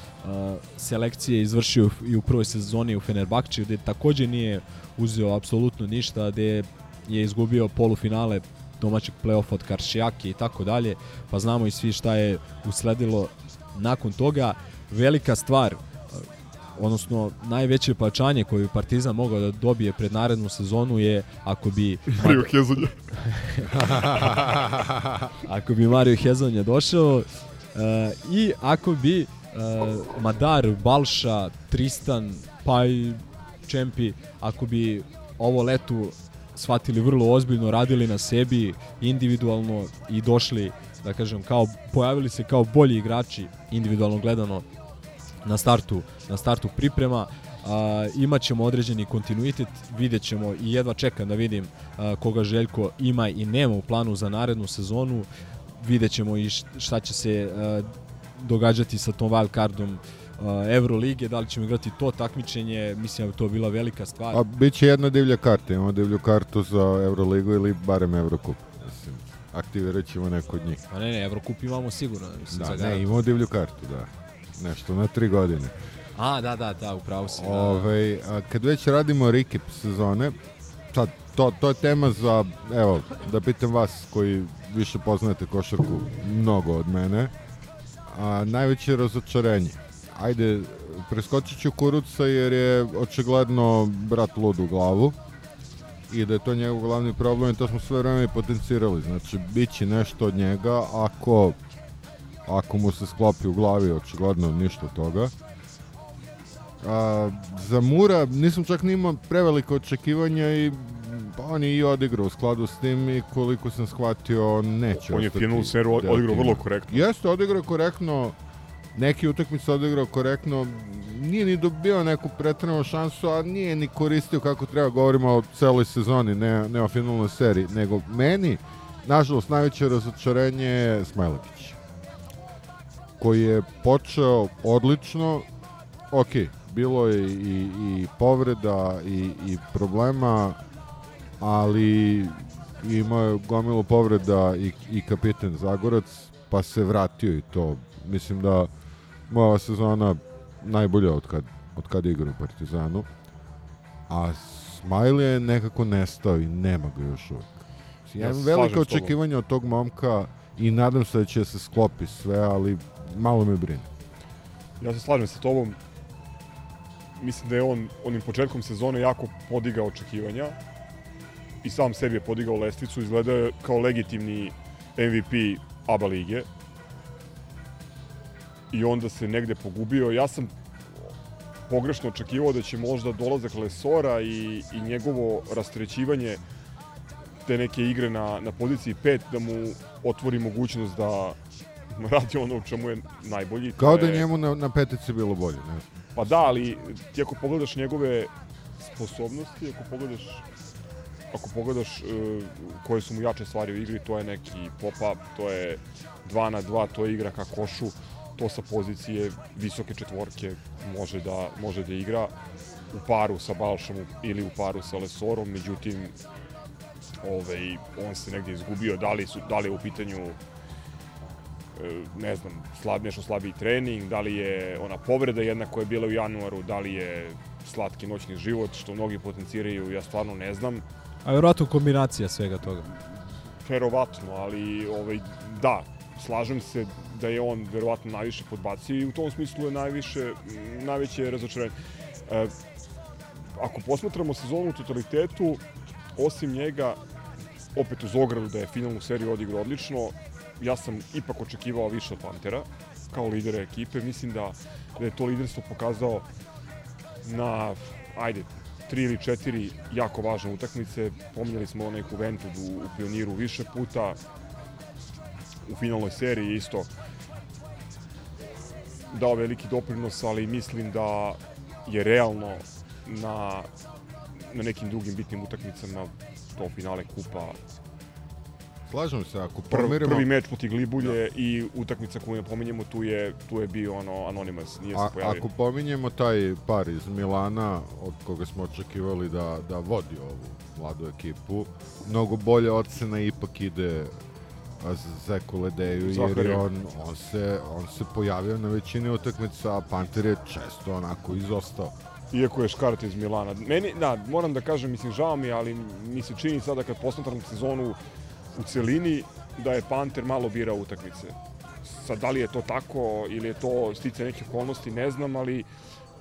selekcije izvršio i u prvoj sezoni u Fenerbahčeju gde takođe nije uzeo apsolutno ništa gde je izgubio polufinale domaćeg play-offa od Karšijake i tako dalje pa znamo i svi šta je usledilo nakon toga velika stvar uh, odnosno najveće plaćanje koje bi Partizan mogao da dobije pred narednu sezonu je ako bi *laughs* Mario Hezonja. *laughs* ako bi Mario Hezonja došao uh, i ako bi uh, Madar, Balša, Tristan, pa i Čempi, ako bi ovo letu shvatili vrlo ozbiljno, radili na sebi individualno i došli, da kažem, kao, pojavili se kao bolji igrači individualno gledano na startu, na startu priprema. A, imaćemo određeni kontinuitet, vidjet ćemo i jedva čekam da vidim a, koga Željko ima i nema u planu za narednu sezonu. Vidjet ćemo i šta će se a, događati sa tom wild a, Eurolige, da li ćemo igrati to takmičenje, mislim da bi to bila velika stvar. A bit će jedna divlja karta, imamo divlju kartu za Euroligu ili barem Eurocup. Mislim, aktivirat ćemo neko od njih. A ne, ne, Evrokup imamo sigurno. Mislim, Da, za ne, imamo divlju kartu, da. Nešto na tri godine. A, da, da, da, upravo si. Da, da. Ove, a kad već radimo recap sezone, sad, to, to je tema za, evo, da pitam vas koji više poznajete košarku mnogo od mene, a najveće razočarenje. Ajde, preskočit ću Kuruca jer je očigledno brat lud u glavu i da je to njegov glavni problem i to smo sve vreme potencirali. Znači, bit će nešto od njega ako, ako mu se sklopi u glavi, očigledno ništa od toga. A, za Mura nisam čak ni imao prevelike očekivanja i pa on je i odigrao u skladu s tim i koliko sam shvatio neće On je finalnu seriju deo odigrao vrlo korektno. Jeste, odigrao korektno, neki utakmice odigrao korektno, nije ni dobio neku pretrenu šansu, a nije ni koristio kako treba, govorimo o celoj sezoni, ne, ne o finalnoj seriji, nego meni, nažalost, najveće razočarenje je Smajlegić, koji je počeo odlično, ok, bilo je i, i povreda i, i problema, ali imao je gomilu povreda i, i kapiten Zagorac, pa se vratio i to. Mislim da ova sezona najbolja od kad, od kad igra u Partizanu. A Smiley je nekako nestao i nema ga još uvek. Ja imam velike očekivanja od tog momka i nadam se da će se sklopi sve, ali malo me brine. Ja se slažem sa tobom. Mislim da je on onim početkom sezone jako podigao očekivanja i sam sebi je podigao lestvicu, izgledao je kao legitimni MVP ABA lige. I onda se negde pogubio. Ja sam pogrešno očekivao da će možda dolazak Lesora i, i njegovo rastrećivanje te neke igre na, na poziciji 5 da mu otvori mogućnost da *laughs* radi ono u čemu je najbolji. Kao da je- njemu na, na petici bilo bolje, ne. Pa da, ali ti ako pogledaš njegove sposobnosti, ako pogledaš ako pogledaš uh, koje su mu jače stvari u igri, to je neki pop-up, to je 2 na 2, to je igra ka košu, to sa pozicije visoke četvorke može da, može da igra u paru sa Balšom ili u paru sa Lesorom, međutim ovaj, on se negdje izgubio, da li, su, da li je u pitanju e, ne znam, slab, nešto slabiji trening, da li je ona povreda jedna koja je bila u januaru, da li je slatki noćni život, što mnogi potenciraju, ja stvarno ne znam. A vjerojatno kombinacija svega toga. Verovatno, ali ovaj, da, slažem se da je on verovatno najviše podbacio i u tom smislu je najviše, najveće razočaranje. E, ako posmatramo sezonu u totalitetu, osim njega, opet uz ogradu da je finalnu seriju odigrao odlično, ja sam ipak očekivao više od Pantera kao lidera ekipe. Mislim da, da je to liderstvo pokazao na, ajde, tri ili četiri jako važne utakmice. Pominjali smo onaj Juventud u, u Pioniru više puta. U finalnoj seriji isto dao veliki doprinos, ali mislim da je realno na, na nekim drugim bitnim utakmicama to finale kupa Slažem se, ako pomerimo... prvi meč protiv Glibulje i utakmica koju ne pominjemo, tu je, tu je bio ono Anonymous, nije se A, pojavio. ako pominjemo taj par iz Milana, od koga smo očekivali da, da vodi ovu mladu ekipu, mnogo bolja ocena ipak ide Zeku Ledeju, jer je on, on, se, on se pojavio na većini utakmica, a Panter je često onako izostao. Iako je Škart iz Milana. Meni, da, moram da kažem, mislim, žao mi ali mi se čini sada kad posmatram sezonu u celini, da je Panter malo birao utakmice. Sad, da li je to tako ili je to stice nekih okolnosti, ne znam, ali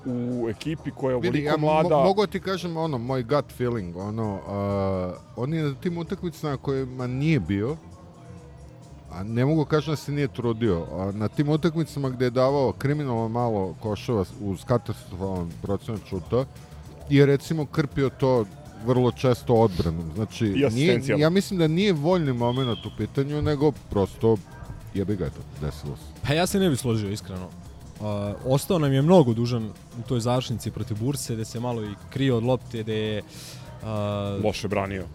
u ekipi koja je Vidi, ovoliko ja mlada... mo mogu ti kažem ono, moj gut feeling, ono, uh, on je na tim utakmicama kojima nije bio, a ne mogu kažem da se nije trudio, a na tim utakmicama gde je davao kriminalno malo koševa uz katastrofalan procenat šuta, je recimo krpio to vrlo često odbranom. Znači, nije, ja mislim da nije voljni moment u pitanju, nego prosto jebi ga to, desilo se. Pa ja se ne bih složio, iskreno. Uh, ostao nam je mnogo dužan u toj završnici protiv Burse, gde se malo i krio od lopte, gde je uh, Loše branio.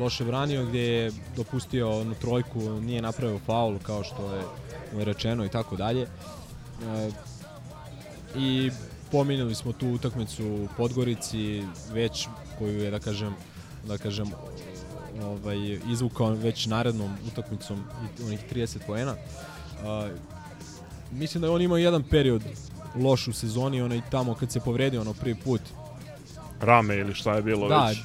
Loše branio, gdje je dopustio onu trojku, nije napravio faul kao što je mu je rečeno i tako dalje. E, I pominjali smo tu utakmicu u Podgorici već koju je da kažem da kažem ovaj izvukao već narednom utakmicom i onih 30 poena. E, mislim da je on imao jedan period loš u sezoni, onaj tamo kad se povredio ono prvi put Rame ili šta je bilo da, već.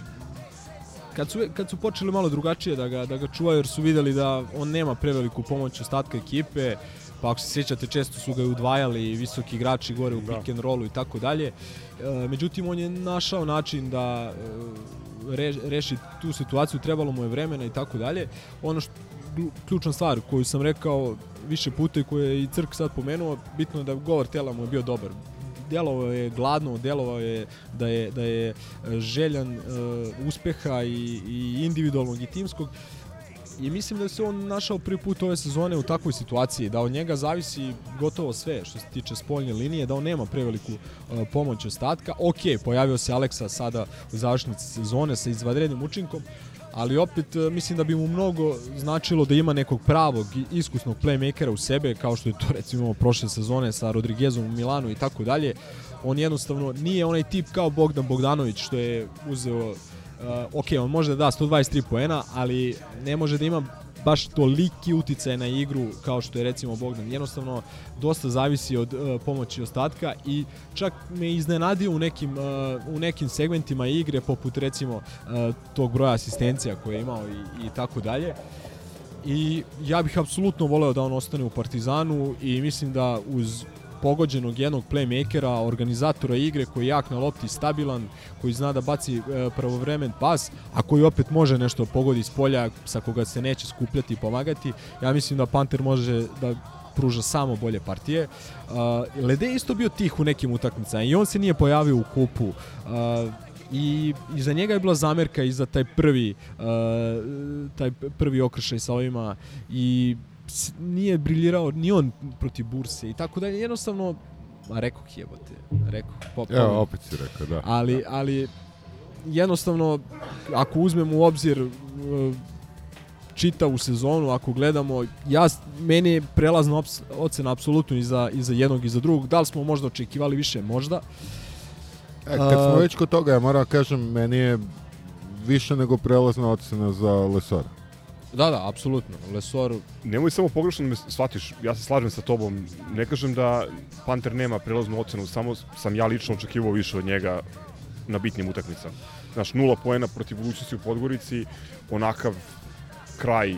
Kad su, kad su počeli malo drugačije da ga, da ga čuvaju jer su videli da on nema preveliku pomoć ostatka ekipe, pa ako se sjećate često su ga i udvajali visoki igrači gore u Da. pick and rollu i tako dalje. E, međutim, on je našao način da e, re, reši tu situaciju, trebalo mu je vremena i tako dalje. Ono što ključna stvar koju sam rekao više puta i koju je i Crk sad pomenuo, bitno je da govor tela mu je bio dobar djelovao je gladno, djelovao je da je, da je e, željan uh, uspeha i, i individualnog i timskog i mislim da se on našao prvi put ove sezone u takvoj situaciji, da od njega zavisi gotovo sve što se tiče spoljne linije, da on nema preveliku uh, pomoć ostatka. Ok, pojavio se Aleksa sada u završnici sezone sa izvanrednim učinkom, ali opet e, mislim da bi mu mnogo značilo da ima nekog pravog i iskusnog playmakera u sebe, kao što je to *laughs* recimo imao prošle sezone sa Rodriguezom u Milanu i tako dalje. On jednostavno nije onaj tip kao Bogdan Bogdanović što je uzeo Uh, ok, on može da da 123 poena, ali ne može da ima baš toliki uticaj na igru kao što je recimo Bogdan. Jednostavno dosta zavisi od uh, pomoći ostatka i čak me iznenadio u nekim, uh, u nekim segmentima igre poput recimo uh, tog broja asistencija koje je imao i, i tako dalje. I ja bih apsolutno voleo da on ostane u Partizanu i mislim da uz pogođenog jednog playmakera, organizatora igre koji je jak na lopti, stabilan, koji zna da baci e, pravovremen pas, a koji opet može nešto pogodi s polja sa koga se neće skupljati i pomagati. Ja mislim da Panter može da pruža samo bolje partije. Uh, Lede je isto bio tih u nekim utakmicama i on se nije pojavio u kupu. Uh, i iza njega je bila zamerka i za taj prvi uh, taj prvi okršaj sa ovima i nije briljirao ni on protiv Burse i tako dalje. Jednostavno, a rekao jebote, rekao. Po, Evo, opet si rekao, da. Ali, ali jednostavno, ako uzmemo u obzir uh, čitavu sezonu, ako gledamo, ja, meni je prelazna ocena apsolutno i za, i za jednog i za drugog. Da li smo možda očekivali više? Možda. E, kad smo A- već kod toga, ja moram kažem, meni je više nego prelazna ocena za Lesora. Da, da, apsolutno. Lesor, Nemoj samo pogrešno da me shvatiš, ja se slažem sa tobom. Ne kažem da Panter nema prelaznu ocenu, samo sam ja lično očekivao više od njega na bitnim utakmicama. Znaš, nula poena protiv budućnosti u Podgorici, onakav kraj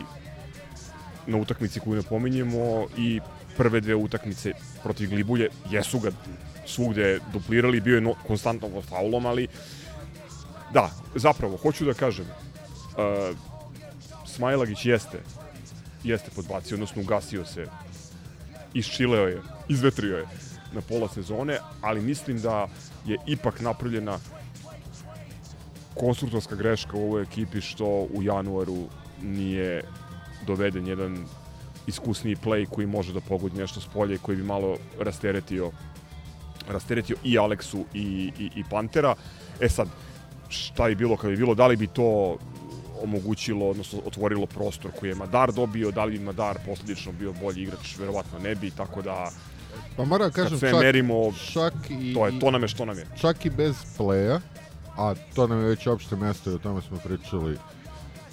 na utakmici koju ne pominjemo i prve dve utakmice protiv Glibulje jesu ga svugde duplirali, bio je no, konstantno pod faulom, ali da, zapravo, hoću da kažem, uh, Smajlagić jeste jeste podbacio, odnosno ugasio se, iščileo je, izvetrio je na pola sezone, ali mislim da je ipak napravljena konstruktorska greška u ovoj ekipi što u januaru nije doveden jedan iskusniji play koji može da pogodi nešto s polja i koji bi malo rasteretio rasteretio i Aleksu i, i, i Pantera. E sad, šta bi bilo kad bi bilo, da li bi to omogućilo, odnosno otvorilo prostor koji je Madar dobio, da li bi Madar posledično bio bolji igrač, verovatno ne bi, tako da Pa moram da kažem, sve čak, merimo, čak i, to je, to nam je što nam je. čak i bez playa, a to nam je već opšte mesto i o tome smo pričali,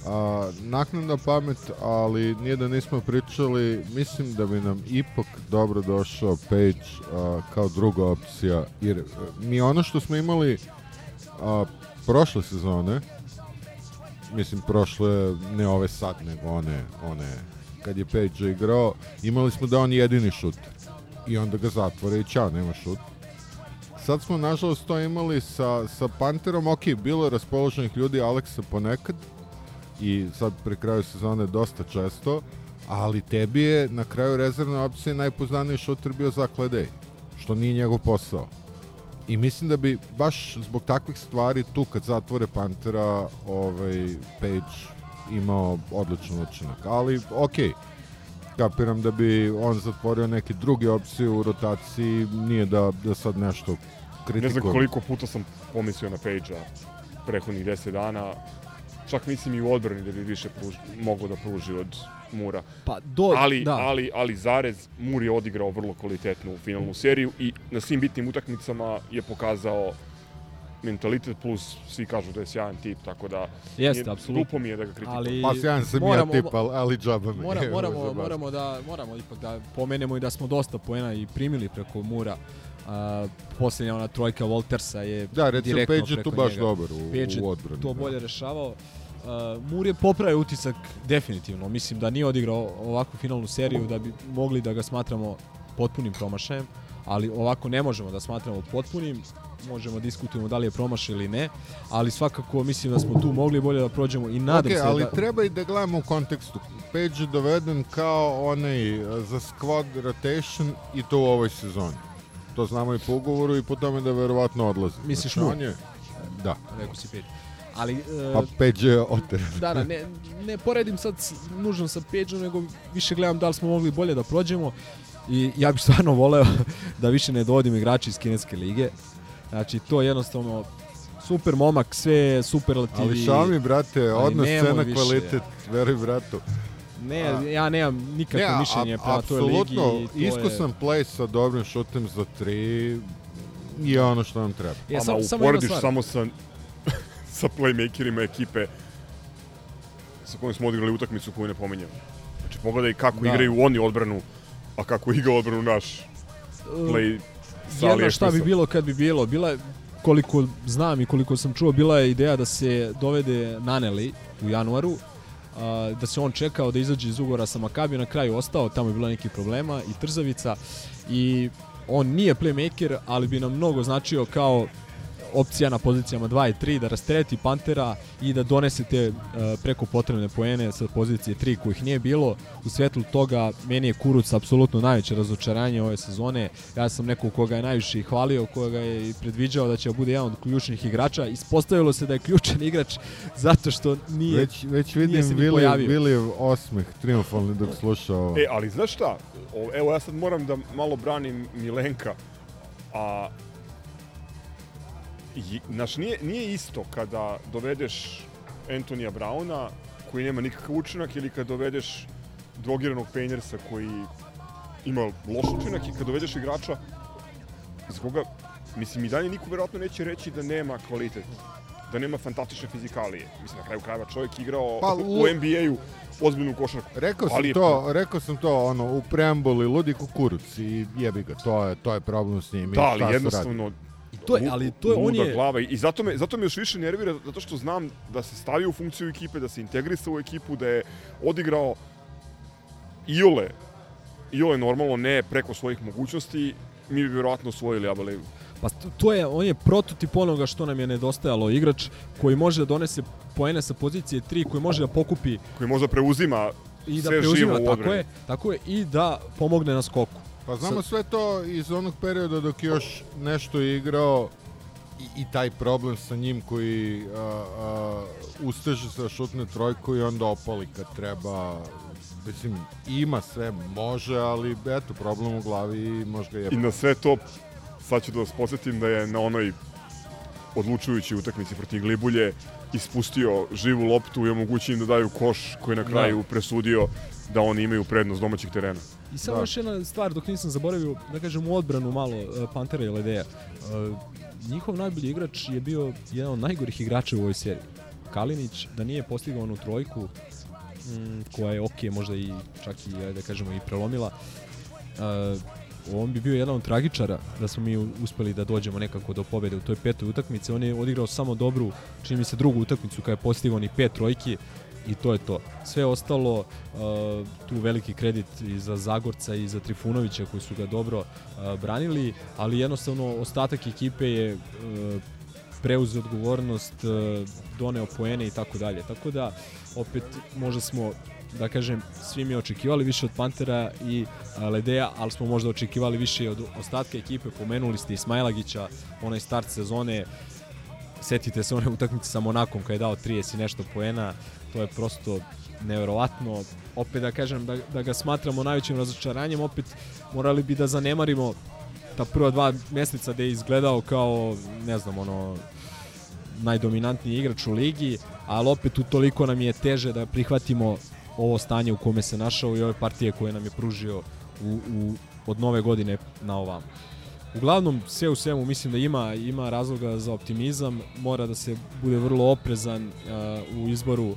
a, naknadna pamet, ali nije da nismo pričali, mislim da bi nam ipak dobro došao Page a, kao druga opcija, jer mi ono što smo imali a, prošle sezone, mislim prošle, ne ove sad, nego one, one kad je Page igrao, imali smo da on jedini šuter i onda ga zatvore i ćao, nema šut. Sad smo nažalost to imali sa, sa Panterom, ok, bilo je raspoloženih ljudi Aleksa ponekad i sad pri kraju sezone dosta često, ali tebi je na kraju rezervne opcije najpoznaniji šuter bio Zach Ledej, što nije njegov posao. I mislim da bi baš zbog takvih stvari tu kad zatvore Pantera ovaj, Page imao odličan učinak. Ali, okej, kapiram da bi on zatvorio neke druge opcije u rotaciji, nije da, da sad nešto kritikujem. Ne znam koliko puta sam pomislio na Page-a prethodnih 10 dana. Čak mislim i u odbrani da bi više pruž, mogo da pruži od Mura. pa do, Ali, da. ali, ali zarez, Mur je odigrao vrlo kvalitetnu finalnu seriju i na svim bitnim utakmicama je pokazao mentalitet plus svi kažu da je sjajan tip, tako da Jeste, nije- apsolutno. glupo mi je da ga kritikujem. Ali Pa sjajan sam moramo- ja tip, ali, ali džaba mi. Mora, *laughs* moramo, zabavno. moramo, da, moramo ipak da pomenemo i da smo dosta poena i primili preko Mura. A, posljednja ona trojka Voltersa je Da, recimo direktno Page je tu baš njega. dobar u, Page u odbrani. to da. bolje rešavao. Uh, Mur je popravio utisak definitivno. Mislim da nije odigrao ovakvu finalnu seriju da bi mogli da ga smatramo potpunim promašajem, ali ovako ne možemo da smatramo potpunim. Možemo diskutujemo da li je promašaj ili ne, ali svakako mislim da smo tu mogli bolje da prođemo i nadam Ok, se ali da... treba i da gledamo u kontekstu. Page je doveden kao onaj uh, za squad rotation i to u ovoj sezoni. To znamo i po ugovoru i po tome da verovatno odlazi. Misliš Znači, mu? on je, Da. Rekao si Page. Ali, uh, Pa Page je oter. *laughs* da, da, ne, ne poredim sad nužno sa Page-om, nego više gledam da li smo mogli bolje da prođemo. I ja bih stvarno voleo *laughs* da više ne dovodim igrače iz kineske lige. Znači, to je jednostavno super momak, sve superlativi. Ali Xiaomi, brate, odnos cena više. kvalitet, veruj bratu. Ne, A- ja nemam nikakvo a- mišljenje prema toj ligi. apsolutno, i to je- iskusan play sa dobrim šutem za tri je ono što nam treba. Je, Ama sam, uporediš stvar. samo sa, sa playmakerima ekipe sa kojim smo odigrali utakmicu koju ne pominjamo. Znači, pogledaj kako Da. igraju oni odbranu, a kako igra odbranu naš play sa Jedna šta bi bilo kad bi bilo, bila je, koliko znam i koliko sam čuo, bila je ideja da se dovede Naneli u januaru, a, da se on čekao da izađe iz ugovora sa Makabi, na kraju ostao, tamo je bilo nekih problema i trzavica i on nije playmaker, ali bi nam mnogo značio kao opcija na pozicijama 2 i 3 da rastereti Pantera i da donese te uh, preko potrebne poene sa pozicije 3 kojih nije bilo. U svetlu toga meni je Kuruc apsolutno najveće razočaranje ove sezone. Ja sam neko koga je najviše i hvalio, koga je i predviđao da će bude jedan od ključnih igrača. Ispostavilo se da je ključan igrač zato što nije Već, već nije vidim se ni Vili, pojavio. Vilijev osmeh triumfalni dok sluša ovo. E, ali znaš šta? O, evo ja sad moram da malo branim Milenka, a znaš, nije, nije isto kada dovedeš Antonija Brauna, koji nema nikakav učinak, ili kad dovedeš drogiranog Penjersa koji ima loš učinak i kad dovedeš igrača iz koga, mislim, i dalje niko verovatno neće reći da nema kvalitet, da nema fantastične fizikalije. Mislim, na kraju krajeva čovjek igrao Pa, u u- NBA-u ozbiljnu košarku. Rekao sam Ali je- to, rekao sam to ono u preambuli ludi kukuruc i jebi ga, to je to je problem s njim. Da, ali jednostavno radi. To je- ali to je- on je- glava i zato me zato me još više nervira zato što znam da se stavi u funkciju ekipe, da se integrisao u ekipu, da je odigrao Iole Iole normalno ne preko svojih mogućnosti, mi bi vjerojatno osvojili ABA ligu. Pa to- je, on je prototip onoga što nam je nedostajalo. Igrač koji može da donese poene sa pozicije 3, koji može da pokupi Koji možda preuzima i da sve preuzima, živo u tako je, tako je, i da pomogne na skoku. Pa znamo Sad- sve to iz onog perioda dok je još nešto igrao i, i taj problem sa njim koji a, a, usteže sa šutne trojku i onda opali kad treba mislim, ima sve, može, ali eto, problem u glavi i možda je... I na sve to, sad ću da vas podsjetim da je na onoj odlučujući utakmici protiv Glibulje ispustio živu loptu i omogućio im da daju koš koji je na kraju presudio da oni imaju prednost domaćeg terena. I samo Da. još jedna stvar, dok nisam zaboravio, da kažem u odbranu malo e, Pantera i Ledeja. E, njihov najbolji igrač je bio jedan od najgorih igrača u ovoj seriji. Kalinić, da nije postigao onu trojku, mm, koja je ok, možda i čak i, da kažemo, i prelomila, e, on bi bio jedan od tragičara da smo mi uspeli da dođemo nekako do pobede u toj petoj utakmici. On je odigrao samo dobru, čini mi se drugu utakmicu kada je postigao ni pet trojki i to je to. Sve ostalo, uh, tu veliki kredit i za Zagorca i za Trifunovića koji su ga dobro uh, branili, ali jednostavno ostatak ekipe je uh, preuzeo odgovornost, doneo poene i tako dalje. Tako da, opet, možda smo da kažem, svi mi očekivali više od Pantera i Ledeja, ali smo možda očekivali više od ostatka ekipe. Pomenuli ste Ismailagića, onaj start sezone, setite se one utakmice sa Monakom kada je dao 30 i nešto poena, to je prosto neverovatno. Opet da kažem da, da ga smatramo najvećim razočaranjem, opet morali bi da zanemarimo ta prva dva meseca gde je izgledao kao, ne znam, ono, najdominantniji igrač u ligi, ali opet utoliko nam je teže da prihvatimo ovo stanje u kome se našao i ove partije koje nam je pružio u, u, od nove godine na ovam. Uglavnom, sve u svemu mislim da ima ima razloga za optimizam, mora da se bude vrlo oprezan uh, u izboru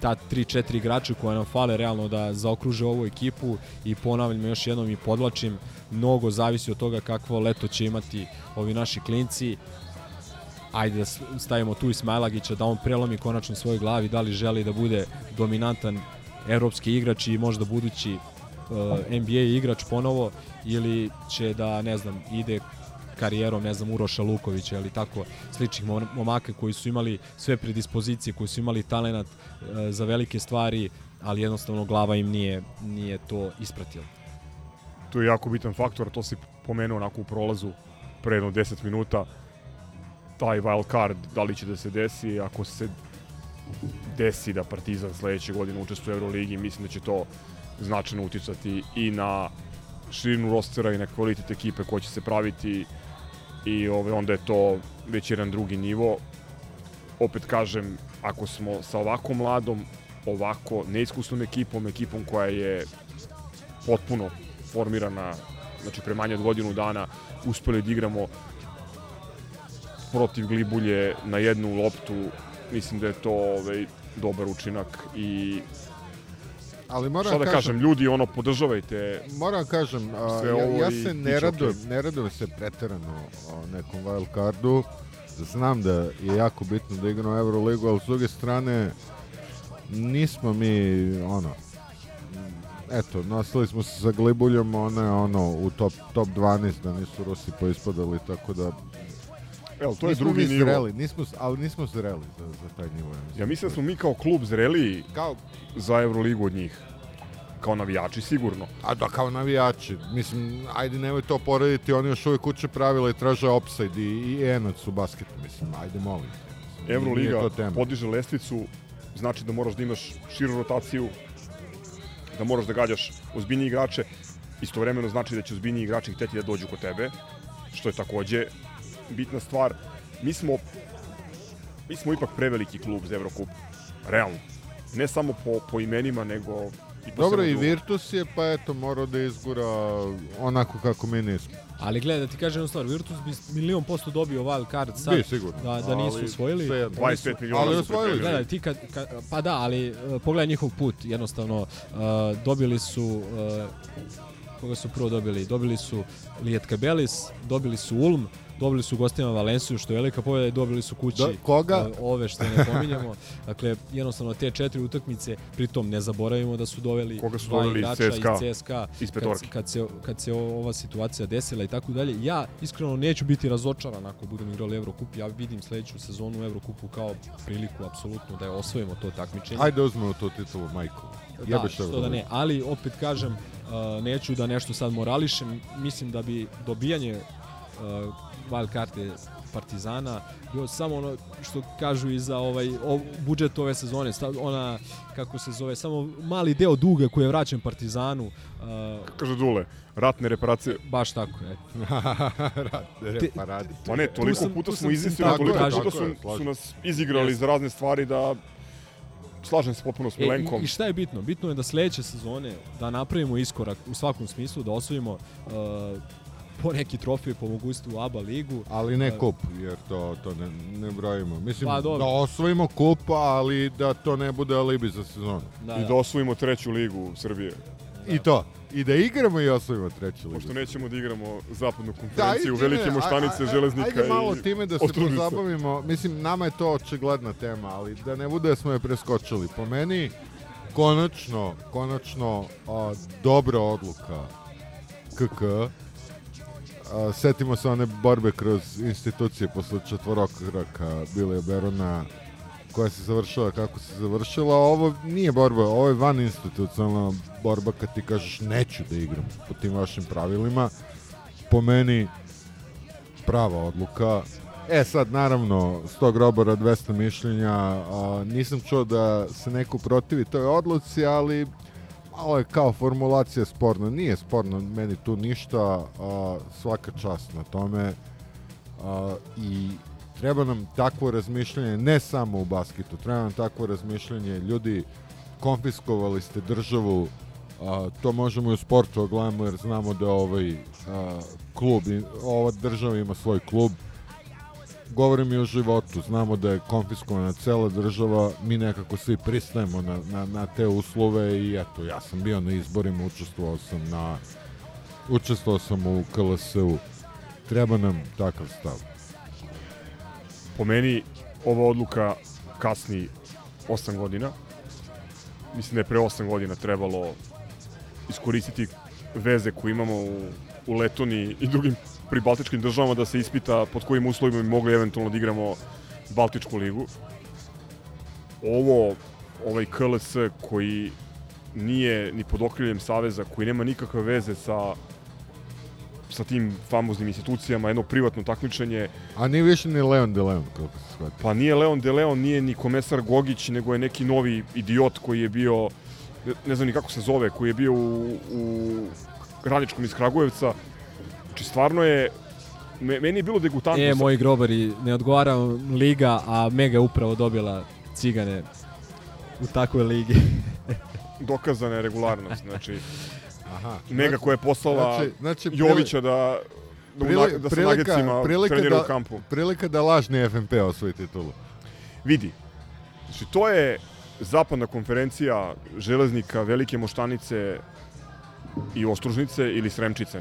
ta 3-4 igrača koja nam fale realno da zaokruže ovu ekipu i ponavljam još jednom i podlačim, mnogo zavisi od toga kakvo leto će imati ovi naši klinci. Ajde da stavimo tu Ismailagića da on prelomi konačno svoj glavi da li želi da bude dominantan evropski igrač i možda budući uh, NBA igrač ponovo ili će da ne znam ide karijerom, ne znam, Uroša Lukovića ili tako sličnih mom- momaka koji su imali sve predispozicije, koji su imali talenat e, za velike stvari, ali jednostavno glava im nije, nije to ispratila. To je jako bitan faktor, to si pomenuo onako u prolazu pre jedno 10 minuta. Taj wild card, da li će da se desi, ako se desi da Partizan sledeće godine učestvuje u Euroligi, mislim da će to značajno uticati i na širinu rostera i na kvalitet ekipe koja će se praviti i ove, onda je to već jedan drugi nivo. Opet kažem, ako smo sa ovako mladom, ovako neiskusnom ekipom, ekipom koja je potpuno formirana, znači pre manje od godinu dana, uspeli da igramo protiv Glibulje na jednu loptu, mislim da je to ovaj, dobar učinak i Ali moram šta da kažem, kažem, ljudi ono podržavajte Moram kažem, a, ja, ja se ne radujem, ne radujem se preterano o nekom wild cardu. Znam da je jako bitno da igramo Euroligu, ali s druge strane nismo mi ono eto, nosili smo se sa Glibuljom, ono je ono u top, top 12 da nisu Rusi poispadali, tako da Evo, to je nismo drugi nivo. Zreli, nismo, ali nismo zreli za, za taj nivo. Ja mislim. Ja mislim da smo mi kao klub zreliji Kao, za Euroligu od njih. Kao navijači sigurno. a da kao navijači, mislim, ajde nemoj to porediti, oni još uvijek kuće pravila i traže offside i, i enac u basketu, mislim, ajde molim. Euroliga podiže lestvicu, znači da moraš da imaš širu rotaciju, da moraš da gađaš ozbiljnije igrače, istovremeno znači da će ozbiljniji igrači hteti da dođu kod tebe, što je takođe bitna stvar. Mi smo, mi smo ipak preveliki klub za Evrokup, realno. Ne samo po, po imenima, nego i po Dobro, i. Virtus je, pa eto, morao da izgura onako kako mi nismo. Ali gledaj, da ti kažem jednu stvar, Virtus bi milion posto dobio wild card sad, Bi, sigurno. da, da nisu Ali osvojili. svejedno. Oni su- 25 miliona Ali su osvojili. Gledaj, ti kad, kad, pa da, ali uh, pogledaj njihov put, jednostavno, uh, dobili su, uh, koga su prvo dobili? Dobili su Lijet Kabelis, dobili su Ulm, dobili su gostima Valenciju, što je velika pobjeda i dobili su kući Da, koga? uh, ove što ne pominjemo. *laughs* dakle, jednostavno te četiri utakmice, pritom ne zaboravimo da su doveli Koga su doveli iz CSKA, iz CSKA iz kad, kad, se, kad se ova situacija desila i tako dalje. Ja iskreno neću biti razočaran ako budem igrali Evrokup. Ja vidim sledeću sezonu u Evrokupu kao priliku apsolutno da je osvojimo to takmičenje. Ajde uzmemo tu titulu, majku. Da, Jebeš što da Euroligu. ne, ali opet kažem, uh, neću da nešto sad morališem, mislim da bi dobijanje uh, wild karte Partizana bio samo ono što kažu i za ovaj o, budžet ove sezone, sta, ona kako se zove, samo mali deo duga koji je vraćen Partizanu, uh, Kaže Dule, ratne reparacije. baš tako, eto. *laughs* Ratne reparade. Pa ne, toliko sam- puta tu smo tako toliko kažem. puta su, je, su nas izigrali za razne stvari da slažem se potpuno s E, Milenkom. i, I šta je bitno? Bitno je da sledeće sezone da napravimo iskorak u svakom smislu, da osvojimo uh, po neki trofej po mogućstvu u ABA ligu. Ali ne kup, jer to, to ne, ne brojimo. Mislim, Pa, dobro. da osvojimo kup, ali da to ne bude alibi za sezonu. Da, I da osvojimo treću ligu Srbije. I to. I da igramo i osvojimo treću ligu. Pošto nećemo da igramo zapadnu Da, konferenciju, time, velike moštanice, železnika Ajde malo i time da se pozabavimo. Mislim, nama je to očigledna tema, ali da ne bude da smo je preskočili. Po meni, konačno, konačno, a, dobra odluka KK. A, setimo se one borbe kroz institucije posle četvorokraka Bilija Berona koja se završila kako se završila. Ovo nije borba, ovo je van institucionalna borba kad ti kažeš neću da igram po tim vašim pravilima. Po meni prava odluka. E sad, naravno, s tog robora 200 mišljenja, a, nisam čuo da se neko protivi toj odluci, ali malo je kao formulacija sporna. Nije sporno meni tu ništa, a, svaka čast na tome. A, I treba nam takvo razmišljanje, ne samo u basketu, treba nam takvo razmišljanje. Ljudi, konfiskovali ste državu, a, to možemo i u sportu da gledamo jer znamo da ovaj a, klub, ova država ima svoj klub, govorim i o životu, znamo da je konfiskovana cela država, mi nekako svi pristajemo na, na, na te uslove i eto, ja sam bio na izborima, učestvovao sam na učestvovao sam u KLS-u, treba nam takav stav. po meni ova odluka kasni 8 godina. Mislim da je pre 8 godina trebalo iskoristiti veze koje imamo u, u Letoniji i drugim pribaltičkim državama da se ispita pod kojim uslovima bi mogli eventualno da igramo Baltičku ligu. Ovo, ovaj KLS koji nije ni pod okriljem Saveza, koji nema nikakve veze sa sa tim famoznim institucijama, jedno privatno takmičenje, A nije više ni Leon de Leon, kako se shvati. Pa nije Leon de Leon, nije ni komesar Gogić, nego je neki novi idiot koji je bio, ne, ne znam ni kako se zove, koji je bio u, u Radničkom iz Kragujevca. Znači, stvarno je, me, meni je bilo degutantno. E, sa- moji grobari, ne odgovara liga, a Mega je upravo dobila cigane u takvoj ligi. *laughs* Dokazana je regularnost, znači, *laughs* Aha. Mega koja je poslala Znači- znači, Jovića da, da, Prili- Prili, da sa prilika- nagecima prilika trenira da- u kampu. Prilika da lažni FNP osvoji titulu. Vidi, znači to je zapadna konferencija železnika, velike moštanice i ostružnice ili sremčice.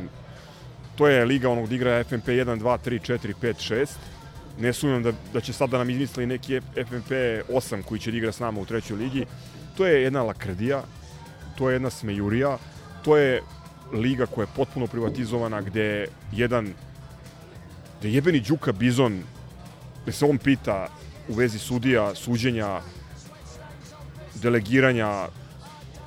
To je liga onog da igra FNP 1, 2, 3, 4, 5, 6. Ne sumnjam da, da će sad da nam izmisli neki FNP 8 koji će da igra s nama u trećoj ligi. To je jedna lakrdija, to je jedna smejurija, to je liga koja je potpuno privatizovana gde jedan gde jebeni Đuka Bizon da se on pita u vezi sudija, suđenja, delegiranja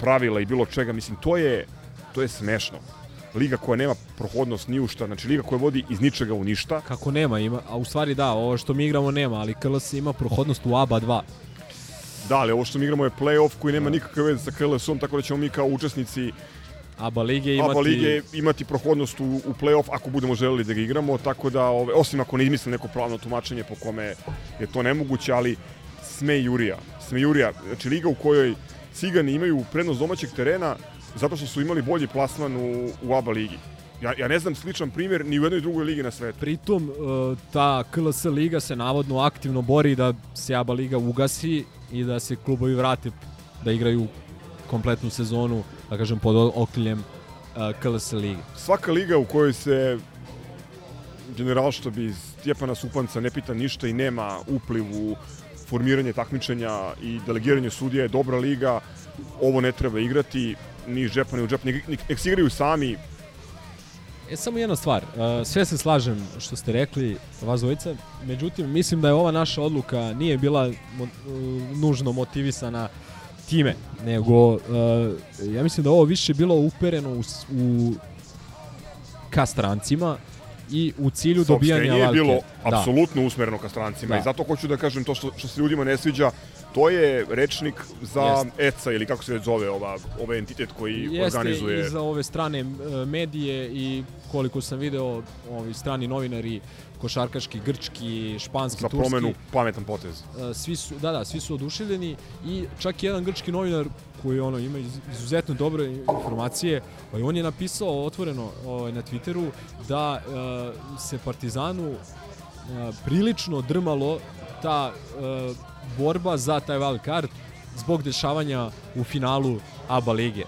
pravila i bilo čega, mislim, to je, to je smešno. Liga koja nema prohodnost ni u šta, znači liga koja vodi iz ničega u ništa. Kako nema, ima, a u stvari da, ovo što mi igramo nema, ali KLS ima prohodnost u ABA 2. Da, ali ovo što mi igramo je play-off koji nema nikakve veze sa KLS-om, tako da ćemo mi kao učesnici ABA lige imati... ABA lige imati prohodnost u, u play-off ako budemo želeli da ga igramo, tako da, ove, osim ako ne izmisle neko pravno tumačenje po kome je to nemoguće, ali sme Jurija. Sme Jurija, znači liga u kojoj Cigani imaju prednost domaćeg terena zato što su imali bolji plasman u, u ABA ligi. Ja, ja ne znam sličan primjer ni u jednoj drugoj ligi na svetu. Pritom, e, ta KLS liga se navodno aktivno bori da se ABA liga ugasi i da se klubovi vrate da igraju kompletnu sezonu, da kažem, pod okriljem uh, KLS lige. Svaka liga u kojoj se generalštab iz Stjepana Supanca ne pita ništa i nema upliv u formiranje takmičenja i delegiranje sudija je dobra liga, ovo ne treba igrati, ni iz džepa, ni u džep, nek, se igraju sami. E, samo jedna stvar, uh, sve se slažem što ste rekli, vas međutim, mislim da je ova naša odluka nije bila mo, nužno motivisana time, nego uh, ja mislim da ovo više bilo upereno u, u ka strancima i u cilju dobijanja Saopštenje je valke. bilo Da. apsolutno usmereno ka strancima Da. i zato hoću da kažem to što, što se ljudima ne sviđa, to je rečnik za Jeste. ECA ili kako se već zove ova, ovaj entitet koji Jeste organizuje i za ove strane medije i koliko sam video ovi strani novinari košarkaški, grčki, španski, za turski. promenu pametan potez. e, svi su, da, da, svi su oduševljeni i čak jedan grčki novinar koji ono ima iz- izuzetno dobre informacije, ovaj, on je napisao otvoreno ovaj, na Twitteru da e, se Partizanu e, prilično drmalo ta e, borba za taj wild card zbog dešavanja u finalu ABA lige.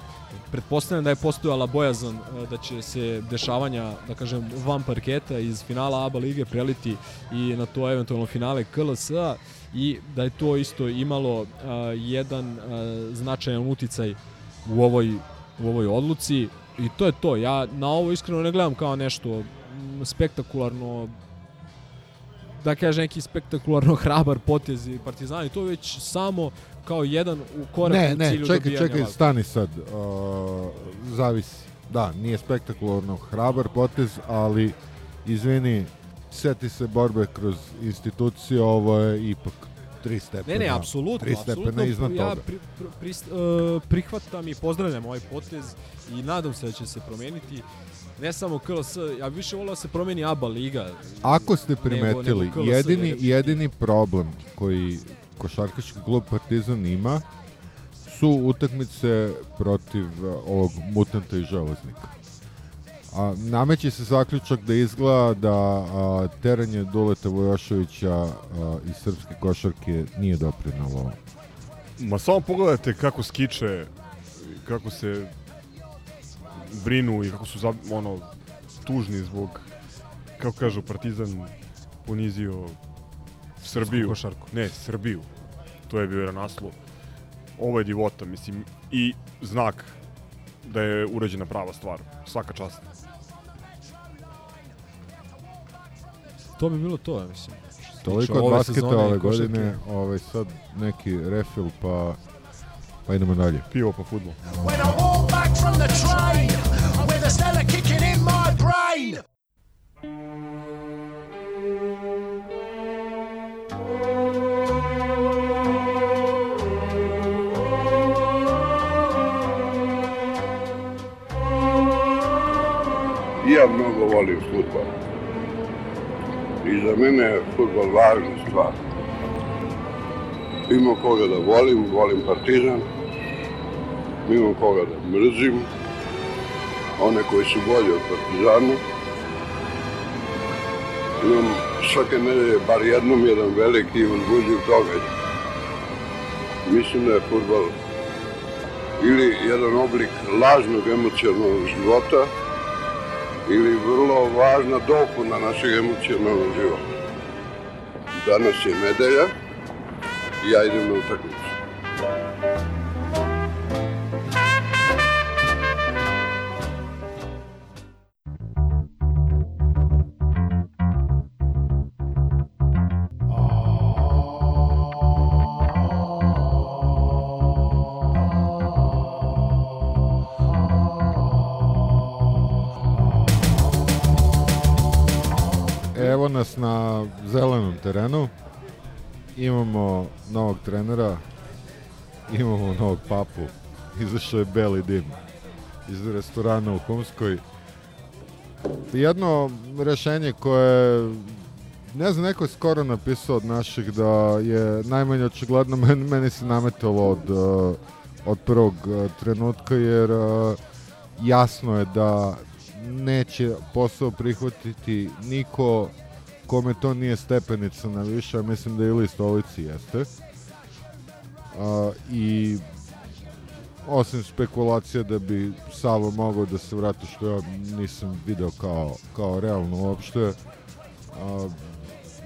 Pretpostavljam da je postojala bojazan da će se dešavanja, da kažem, van parketa iz finala ABA lige preliti i na to eventualno finale KLS-a i da je to isto imalo uh, jedan uh, značajan uticaj u ovoj, u ovoj odluci i to je to. Ja na ovo iskreno ne gledam kao nešto spektakularno da kažem neki spektakularno *laughs* hrabar potez i Partizani, to već samo kao jedan u korak Ne, u ne, cilju čekaj, dobijanja čekaj, valke. stani sad. Uh, zavisi. Da, nije spektakularno hrabar potez, ali izvini, seti se borbe kroz institucije, ovo je ipak tri stepena. Ne, ne, apsolutno, Tri stepena apsolutno. iznad ja toga. pri, pri, pri, uh, prihvatam i pozdravljam ovaj potez i nadam se da će se promeniti ne samo KLS, ja više volao da se promeni ABA liga. Ako ste nego- primetili, nego KLS, jedini, jer- jedini problem koji košarkaški klub Partizan ima su utakmice protiv uh, ovog mutanta i železnika. A, nameće se zaključak da izgleda da a, teranje Duleta Vojoševića a, iz srpske košarke nije doprinalo. Ma samo pogledajte kako skiče, kako se brinu i kako su za, ono, tužni zbog, kako kažu, Partizan ponizio Srbiju. košarku. Ne, Srbiju. To je bio jedan naslov. Ovo je divota, mislim, i znak da je urađena prava stvar. Svaka čast. To bi bilo to, ja mislim. Toliko od basketa ove godine, ovaj, sad neki refil, pa, pa idemo dalje. Pivo pa futbol. When I walk back from the train, with a Stella kicking in my brain. Volim futbol. I za mene je futbol važna stvar. Imam koga da volim, volim Partizan. Imam koga da mrzim. One koji su bolji od Partizana. Imam svake nedelje bar jednom jedan veliki i uzbuđiv događaj. Mislim da je futbol ili jedan oblik lažnog emocionalnog života, ili vrlo važna dopuna našeg emocionalnog života. Danas je nedelja i ja idem na utakmicu. Na zelenom terenu. Imamo novog trenera. Imamo novog papu. Izašao je beli dim iz restorana u Humskoj. Jedno rešenje koje ne znam, neko je skoro napisao od naših da je najmanje očigledno *laughs* meni, meni se nametalo od, uh, od prvog uh, trenutka jer uh, jasno je da neće posao prihvatiti niko kome to nije stepenica na više, a mislim da ili stolici jeste. Uh, I osim spekulacija da bi Savo mogao da se vrati što ja nisam video kao, kao realno uopšte. A,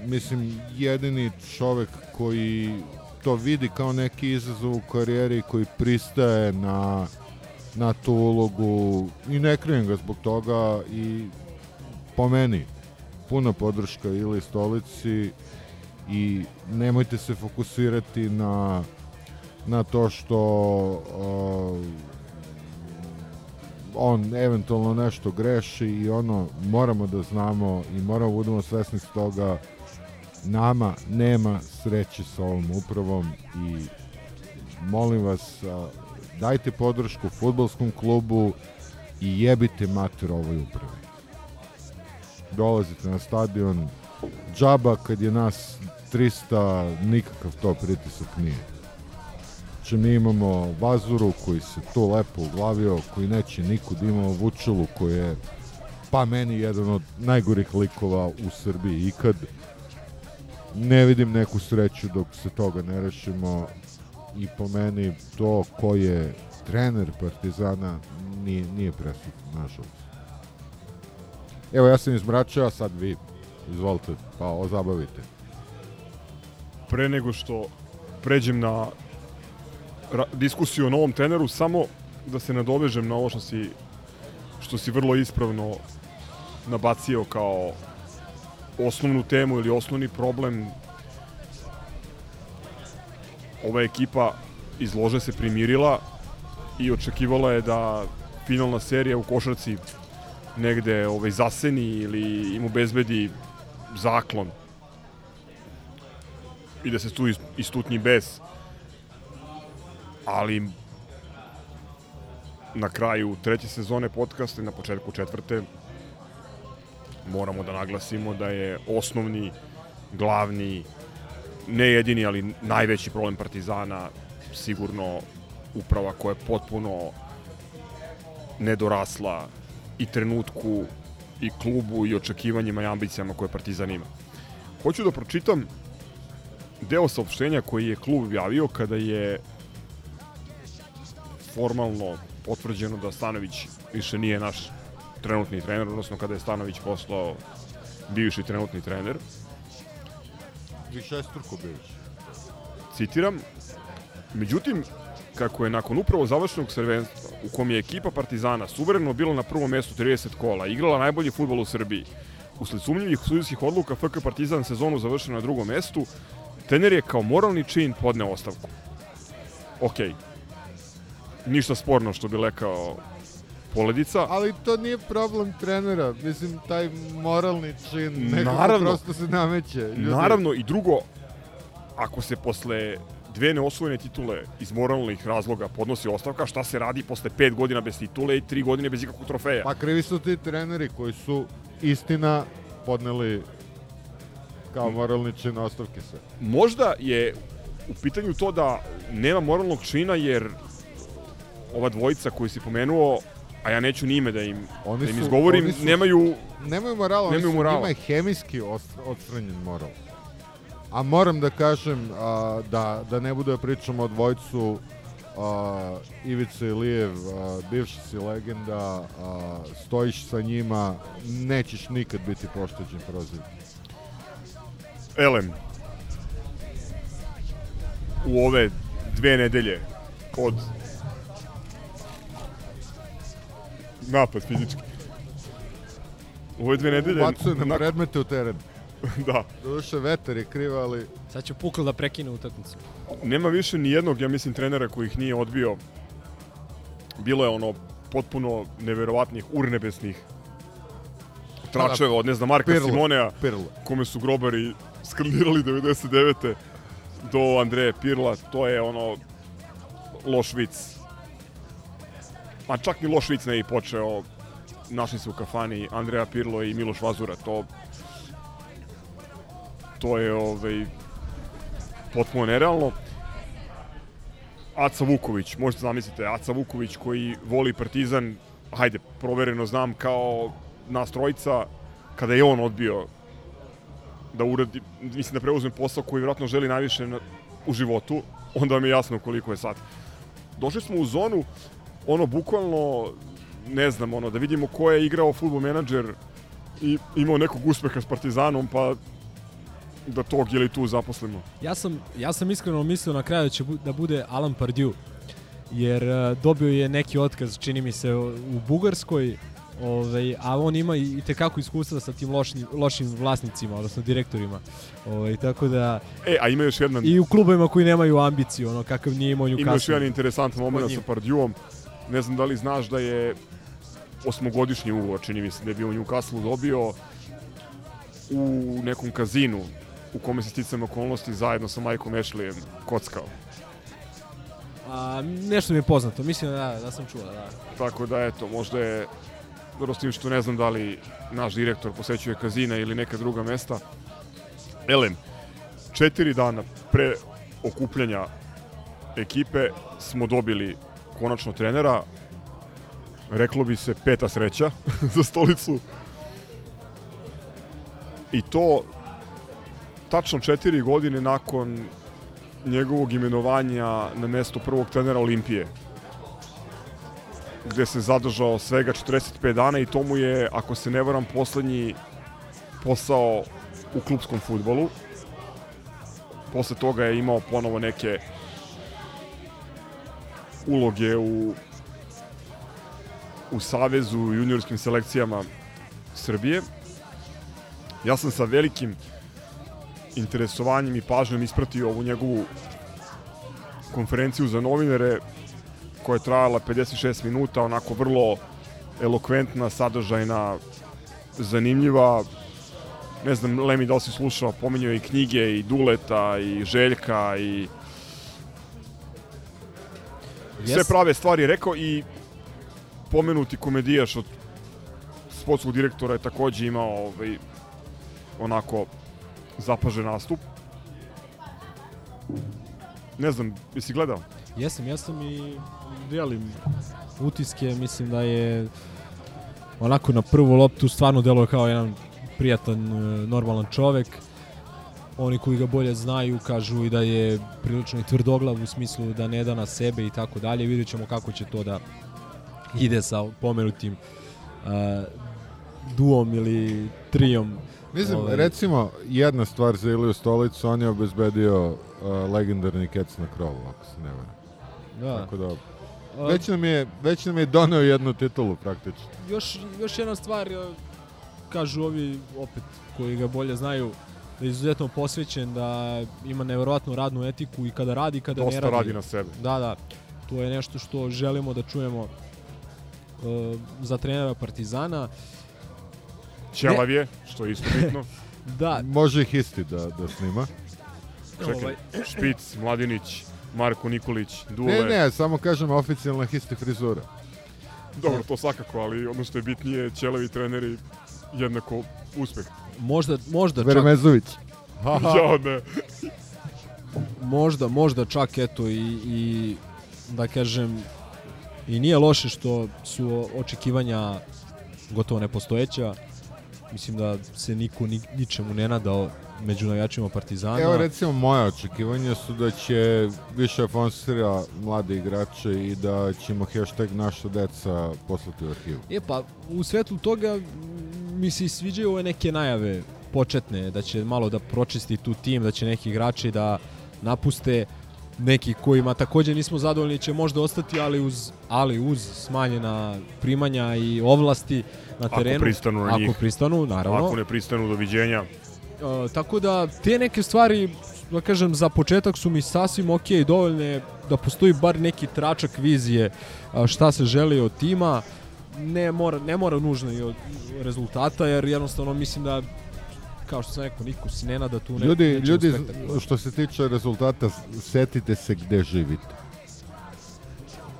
mislim, jedini čovek koji to vidi kao neki izazov u karijeri koji pristaje na, na tu ulogu i ne krijem ga zbog toga i po meni puna podrška ili stolici i nemojte se fokusirati na na to što uh, on eventualno nešto greši i ono moramo da znamo i moramo budemo svesni s toga nama nema sreće sa ovom upravom i molim vas uh, dajte podršku futbolskom klubu i jebite mater ovoj upravi dolazite na stadion džaba kad je nas 300 nikakav to pritisak nije Znači, mi imamo Vazuru koji se to lepo uglavio, koji neće nikud, imamo Vučelu koji je pa meni jedan od najgorih likova u Srbiji ikad. Ne vidim neku sreću dok se toga ne rešimo i po meni to ko je trener Partizana nije, nije presudno, nažalost. Evo ja sam izmračao, a sad vi izvolite, pa ozabavite. Pre nego što pređem na diskusiju o novom treneru, samo da se nadovežem na ovo što si, što si vrlo ispravno nabacio kao osnovnu temu ili osnovni problem ova ekipa iz lože se primirila i očekivala je da finalna serija u košarci negde ovaj, zaseni ili im obezbedi zaklon. I da se tu istutnji bez ali na kraju treće sezone podcasta na početku četvrte moramo da naglasimo da je osnovni, glavni, ne jedini, ali najveći problem Partizana sigurno uprava koja je potpuno nedorasla i trenutku i klubu i očekivanjima i ambicijama koje Partizan ima. Hoću da pročitam deo saopštenja koji je klub objavio kada je formalno potvrđeno da Stanović više nije naš trenutni trener, odnosno kada je Stanović poslao bivši trenutni trener. Višestruko bivši. Citiram, međutim, kako je nakon upravo završenog srvenstva, u kom je ekipa Partizana suvereno bila na prvom mestu 30 kola, igrala najbolji futbol u Srbiji, usled sumnjivih sudijskih odluka FK Partizan sezonu završena na drugom mestu, trener je kao moralni čin podneo ostavku. Okay ništa sporno što bi lekao Poledica. Ali to nije problem trenera, mislim taj moralni čin nekako naravno, prosto se nameće. Ljudi. Naravno i drugo, ako se posle dve neosvojene titule iz moralnih razloga podnosi ostavka, šta se radi posle pet godina bez titule i tri godine bez ikakvog trofeja? Pa krivi su ti treneri koji su istina podneli kao moralni čin ostavke se. Možda je u pitanju to da nema moralnog čina jer ova dvojica koju si pomenuo, a ja neću nime da im, oni da im izgovorim, oni su, nemaju... Nemaju morala, nemaju morala. njima je hemijski odstranjen moral. A moram da kažem, a, da, da ne bude da pričamo o dvojcu a, Ivica Ilijev, a, bivši si legenda, a, stojiš sa njima, nećeš nikad biti pošteđen proziv. Elem, u ove dve nedelje od napad fizički. U ove dve nedelje... Bacuje na predmete u teren. *laughs* da. Doduše vetar je kriv, ali... Sad će Pukl da prekine utakmicu. Nema više ni jednog, ja mislim, trenera koji ih nije odbio. Bilo je ono potpuno neverovatnih, urnebesnih tračeva od, ne znam, Marka Pirlo, Simonea, Pirlo. kome su grobari skandirali 99. do Andreje Pirla, to je ono loš vic. Ma čak ni loš vic ne je i počeo. Našli se u kafani Andreja Pirlo i Miloš Vazura. To, to je ovaj, potpuno nerealno. Aca Vuković, možete zamislite, Aca Vuković koji voli Partizan, hajde, provereno znam kao nas trojica, kada je on odbio da uradi, mislim da preuzme posao koji vjerojatno želi najviše na, u životu, onda vam je jasno koliko je sad. Došli smo u zonu, ono, bukvalno, ne znam, ono, da vidimo ko je igrao futbol menadžer i imao nekog uspeha s Partizanom, pa da tog ili tu zaposlimo. Ja sam, ja sam iskreno mislio na kraju da će bu, da bude Alan Pardew, jer uh, dobio je neki otkaz, čini mi se, u Bugarskoj, ovaj, a on ima i, tekako iskustva sa tim lošim, lošim vlasnicima, odnosno direktorima. Ovaj, tako da... E, a ima još jedan... I u klubovima koji nemaju ambiciju, ono kakav nije imao Newcastle. Ima još jedan interesantan moment sa Pardewom. Ne znam da li znaš da je osmogodišnji ugovor, čini mi se da je bio u Newcastle dobio u nekom kazinu u kome se sticam okolnosti zajedno sa Majkom Ashleyem kockao. A, nešto mi je poznato, mislim da, da sam čuo, da. Tako da, eto, možda je, dobro s tim što ne znam da li naš direktor posećuje kazina ili neka druga mesta. Elem, četiri dana pre okupljanja ekipe smo dobili konačno trenera, reklo bi se peta sreća *laughs* za stolicu. I to tačno četiri godine nakon njegovog imenovanja na mesto prvog trenera Olimpije gde se zadržao svega 45 dana i to mu je, ako se ne varam, poslednji posao u klubskom futbolu. Posle toga je imao ponovo neke uloge u u Savezu u juniorskim selekcijama Srbije. Ja sam sa velikim interesovanjem i pažnjom ispratio ovu njegovu konferenciju za novinare koja je trajala 56 minuta, onako vrlo elokventna, sadržajna, zanimljiva. Ne znam, Lemi, da li si slušao, pominjao i knjige, i Duleta, i Željka, i sve prave stvari rekao i pomenuti komedijaš od sportskog direktora je takođe imao ovaj, onako zapažen nastup. Ne znam, jesi gledao? Jesam, jesam i dijelim utiske, mislim da je onako na prvu loptu stvarno deluje kao jedan prijatan, e, normalan čovek. Oni koji ga bolje znaju kažu i da je prilično i tvrdoglav u smislu da ne da na sebe i tako dalje. Vidjet ćemo kako će to da ide sa pomenutim uh, duom ili trijom Mislim, ovaj... recimo, jedna stvar za Iliju Stolicu, on je obezbedio uh, legendarni kec na krovu, ako se ne varam. Da. Tako da, već nam je, već nam je doneo jednu titulu praktično. Još, još jedna stvar, kažu ovi opet koji ga bolje znaju, da je izuzetno posvećen, da ima nevjerojatnu radnu etiku i kada radi i kada Dosta ne radi. radi na sebe. Da, da. To je nešto što želimo da čujemo uh, za trenera Partizana. Ćelav je, što je isto bitno. *laughs* da. Može ih isti da, da snima. Čekaj, Ovaj. Špic, Mladinić, Marko Nikolić, Dule. Ne, ne, samo kažem oficijalna isti frizura. Dobro, to svakako, ali ono što je bitnije, Ćelavi treneri jednako uspeh. Možda, možda čak... Vermezović. ja, ne. možda, možda čak eto i, i da kažem i nije loše što su očekivanja gotovo nepostojeća. Mislim da se niko ni, ničemu ne nadao među najjačima Partizana. Evo recimo moje očekivanja su da će više Fonsira mlade igrače i da ćemo hashtag naša deca poslati u arhivu. E pa, u svetlu toga mi se sviđaju ove neke najave početne, da će malo da pročisti tu tim, da će neki igrači da napuste neki kojima takođe nismo zadovoljni će možda ostati, ali uz, ali uz smanjena primanja i ovlasti na terenu. Ako pristanu na ako njih. pristanu, naravno. Ako ne pristanu, doviđenja. Uh, tako da te neke stvari da kažem za početak su mi sasvim ok dovoljne da postoji bar neki tračak vizije šta se želi od tima ne mora, ne mora nužno i od rezultata, jer jednostavno mislim da kao što sam rekao, niko se ne nada tu ne, Ljudi, ljudi, što se tiče rezultata, setite se gde živite.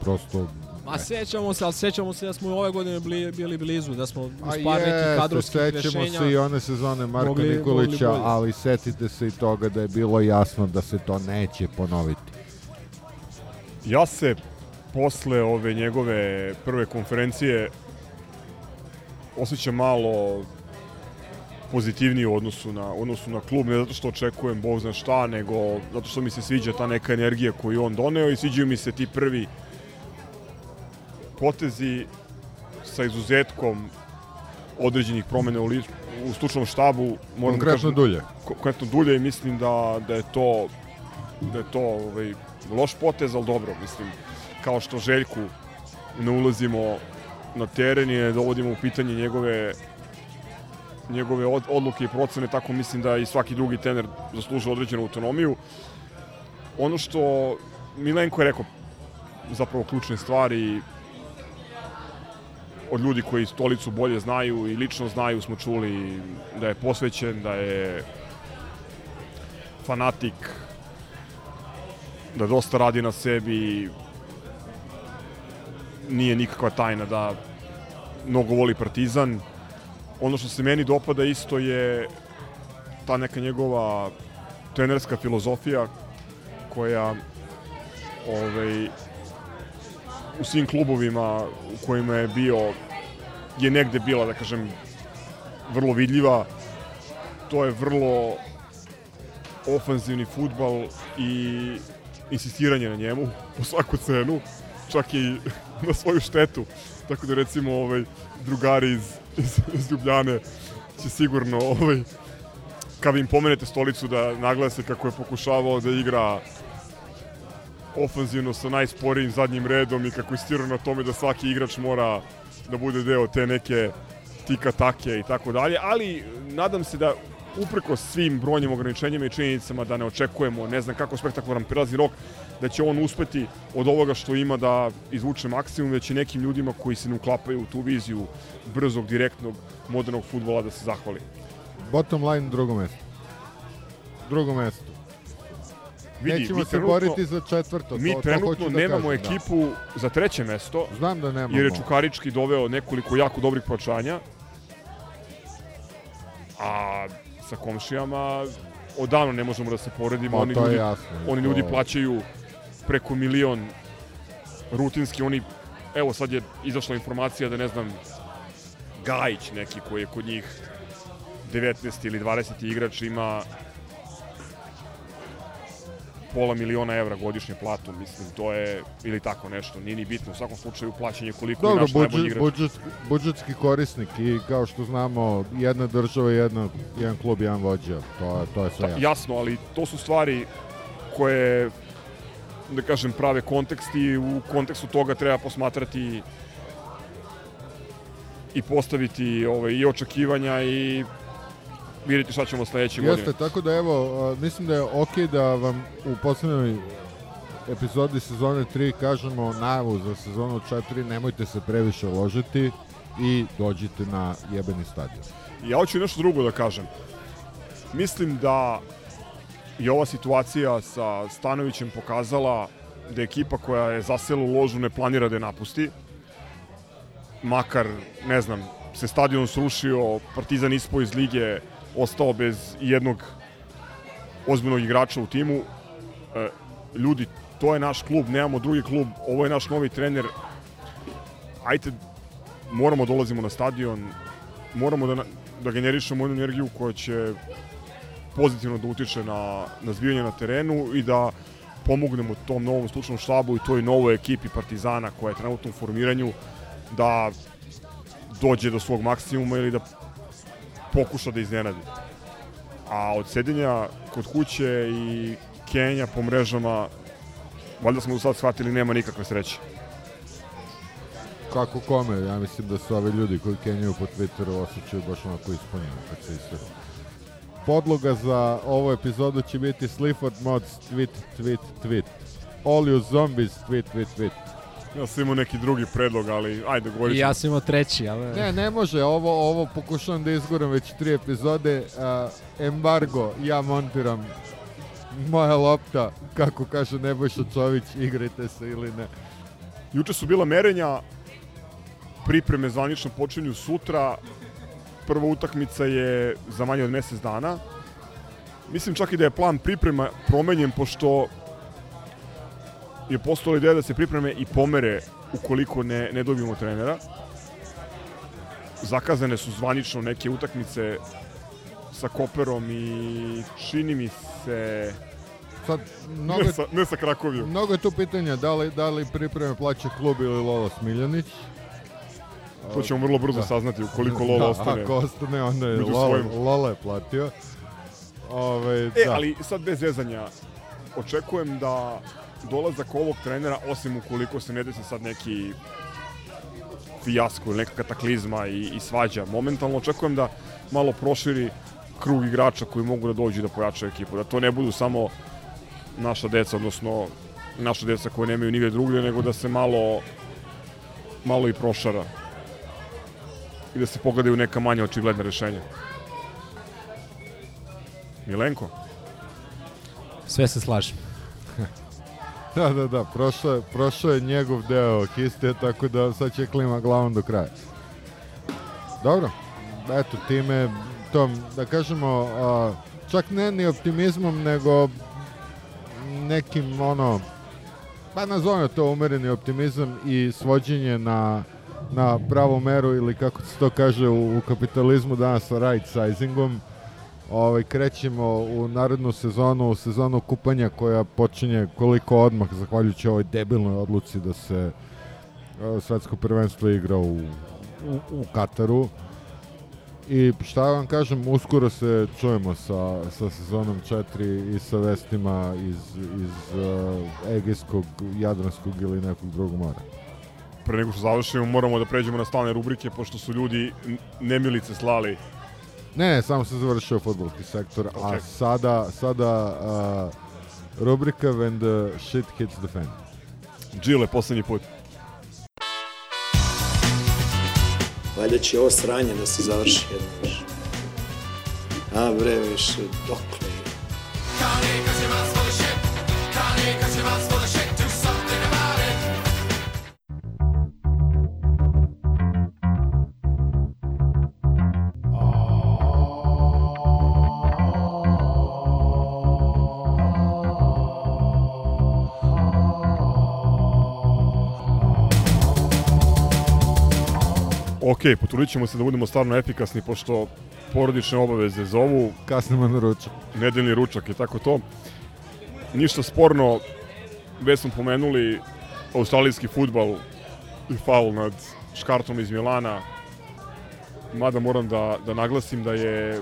Prosto... Ma sećamo se, ali sećamo se da smo ove godine bili, bili blizu, da smo uz par nekih kadrovskih sećamo rešenja. se i one sezone Marka mogli- Nikolića, mogli ali setite se i toga da je bilo jasno da se to neće ponoviti. Ja se posle ove njegove prve konferencije osjećam malo pozitivniji u odnosu na, odnosu na klub, ne zato što očekujem bog zna šta, nego zato što mi se sviđa ta neka energija koju on doneo i sviđaju mi se ti prvi potezi sa izuzetkom određenih promena u, li, u stručnom štabu. Moram da Konkretno kažem- dulje. Konkretno dulje i mislim da, da je to da je to ovaj, loš potez, ali dobro, mislim, kao što Željku ne ulazimo na teren i ne dovodimo u pitanje njegove njegove od, odluke i procene, tako mislim da i svaki drugi trener zaslužuje određenu autonomiju. Ono što Milenko je rekao, zapravo ključne stvari od ljudi koji stolicu bolje znaju i lično znaju smo čuli da je posvećen, da je fanatik, da dosta radi na sebi, nije nikakva tajna da mnogo voli Partizan. Ono što se meni dopada isto je ta neka njegova trenerska filozofija koja ovaj, u svim klubovima u kojima je bio je negde bila, da kažem, vrlo vidljiva. To je vrlo ofanzivni futbal i insistiranje na njemu *laughs* po svaku cenu, čak i *laughs* na svoju štetu. Tako da recimo ovaj drugari iz, iz, iz Ljubljane će sigurno ovaj kad im pomenete stolicu da naglase kako je pokušavao da igra ofanzivno sa najsporijim zadnjim redom i kako je na tome da svaki igrač mora da bude deo te neke tika take i tako dalje, ali nadam se da upreko svim brojnim ograničenjima i činjenicama da ne očekujemo, ne znam kako spektakularan prelazni rok, da će on uspeti od ovoga što ima da izvuče maksimum, da će nekim ljudima koji se ne uklapaju u tu viziju brzog, direktnog, modernog futbola da se zahvali. Bottom line, drugo mesto. Drugo mesto. Vidi, Nećemo se trenutno- boriti za četvrto. Mi to, to trenutno hoću da nemamo kažem, da. ekipu za treće mesto, Znam da nemamo. jer je Čukarički doveo nekoliko jako dobrih pojačanja, a sa komšijama odavno ne možemo da se poredimo. Pa, oni to ljudi, jasno, oni to- ljudi plaćaju preko milion rutinski, oni evo sad je izašla informacija da ne znam Gajić neki koji je kod njih 19 ili 20 igrač ima pola miliona evra godišnje platu, mislim, to je, ili tako nešto, nije ni bitno, u svakom slučaju plaćanje koliko je Dobro, naš najbolji budžet, igrač. budžet, budžetski korisnik i kao što znamo, jedna država, jedna, jedan klub, jedan vođa. To, je- to je sve Pa, jasno. jasno, ali to su stvari koje, da kažem, prave kontekst i u kontekstu toga treba posmatrati i postaviti ovaj, i očekivanja i vidjeti šta ćemo sledeće godine. Jeste, tako da evo, mislim da je okej da vam u poslednjoj epizodi sezone 3 kažemo najavu za sezonu 4, nemojte se previše ložiti i dođite na jebeni stadion. Ja hoću nešto drugo da kažem. Mislim da je ova situacija sa Stanovićem pokazala da ekipa koja je zasela u ložu ne planira da je napusti. Makar, ne znam, se stadion srušio, Partizan ispao iz lige, ostao bez jednog ozbiljnog igrača u timu. E, ljudi, to je naš klub, nemamo drugi klub, ovo je naš novi trener. Ajte, moramo dolazimo na stadion, moramo da, da generišemo jednu energiju koja će pozitivno da utiče na, na zbivanje na terenu i da pomognemo tom novom stručnom štabu i toj novoj ekipi Partizana koja je trenutno u formiranju da dođe do svog maksimuma ili da pokuša da iznenadi. A od sedenja kod kuće i kenja po mrežama valjda smo do sad shvatili nema nikakve sreće. Kako kome, ja mislim da su ovi ljudi koji kenjaju po Twitteru osjećaju baš onako ispunjeno kad se istre. Podloga za ovu epizodu će biti Slifford Mods tweet, tweet, tweet. All you zombies, tweet, tweet, tweet. Ja sam imao neki drugi predlog, ali ajde, govorit I ja sam imao treći, ali... Ne, ne može, ovo, ovo pokušavam da izguram već tri epizode. Uh, embargo, ja montiram moja lopta, kako kaže Nebojša Čović, igrajte se ili ne. Juče su bila merenja, pripreme zvanično počinju sutra, prva utakmica je za manje od mesec dana. Mislim čak i da je plan priprema promenjen, pošto je postala ideja da se pripreme i pomere ukoliko ne, ne dobijemo trenera. Zakazane su zvanično neke utakmice sa Koperom i čini mi se... Sad, mnogo, ne, sa, ne sa Krakovijom. Mnogo je tu pitanja da li, da li pripreme plaća klub ili Lolo Smiljanić. To ćemo vrlo brzo da. saznati ukoliko Lolo da, ostane. Ako ostane, onda je Lolo, svojim. Lolo je platio. Ove, E, da. ali sad bez zezanja, očekujem da dolazak ovog trenera, osim ukoliko se ne desi sad neki fijasko ili neka kataklizma i, i svađa, momentalno očekujem da malo proširi krug igrača koji mogu da dođu da pojačaju ekipu. Da to ne budu samo naša deca, odnosno naša deca koje nemaju nigde drugde, nego da se malo malo i prošara i da se pogledaju neka manja očigledna rešenja. Milenko? Sve se slažem. *laughs* Da, da, da, prošao je, prošao je njegov deo histe, tako da sad će klima glavom do kraja. Dobro, eto, time, tom, da kažemo, a, čak ne ni optimizmom, nego nekim, ono, pa nazovemo to umereni optimizam i svođenje na, na pravu meru ili kako se to kaže u, u kapitalizmu danas sa right sizingom, ovaj, krećemo u narednu sezonu, u sezonu kupanja koja počinje koliko odmah, zahvaljujući ovoj debilnoj odluci da se uh, svetsko prvenstvo igra u, u, u Kataru. I šta vam kažem, uskoro se čujemo sa, sa sezonom 4 i sa vestima iz, iz uh, Egejskog, Jadranskog ili nekog drugog mora. Pre nego što završimo, moramo da pređemo na stalne rubrike, pošto su ljudi nemilice slali Ne, ne, samo se završio futbolski sektor, a Ok. sada, sada uh, rubrika When the shit hits the fan. Džile, poslednji put. Valjda će ovo sranje da se završi jednom više. A bre, više, dokle je? Ok, potrudit ćemo se da budemo stvarno efikasni, pošto porodične obaveze zovu, Kasnimo na ručak. nedeljni ručak i tako to. Ništa sporno, već smo pomenuli australijski futbal i faul nad Škartom iz Milana. Mada moram da, da naglasim da je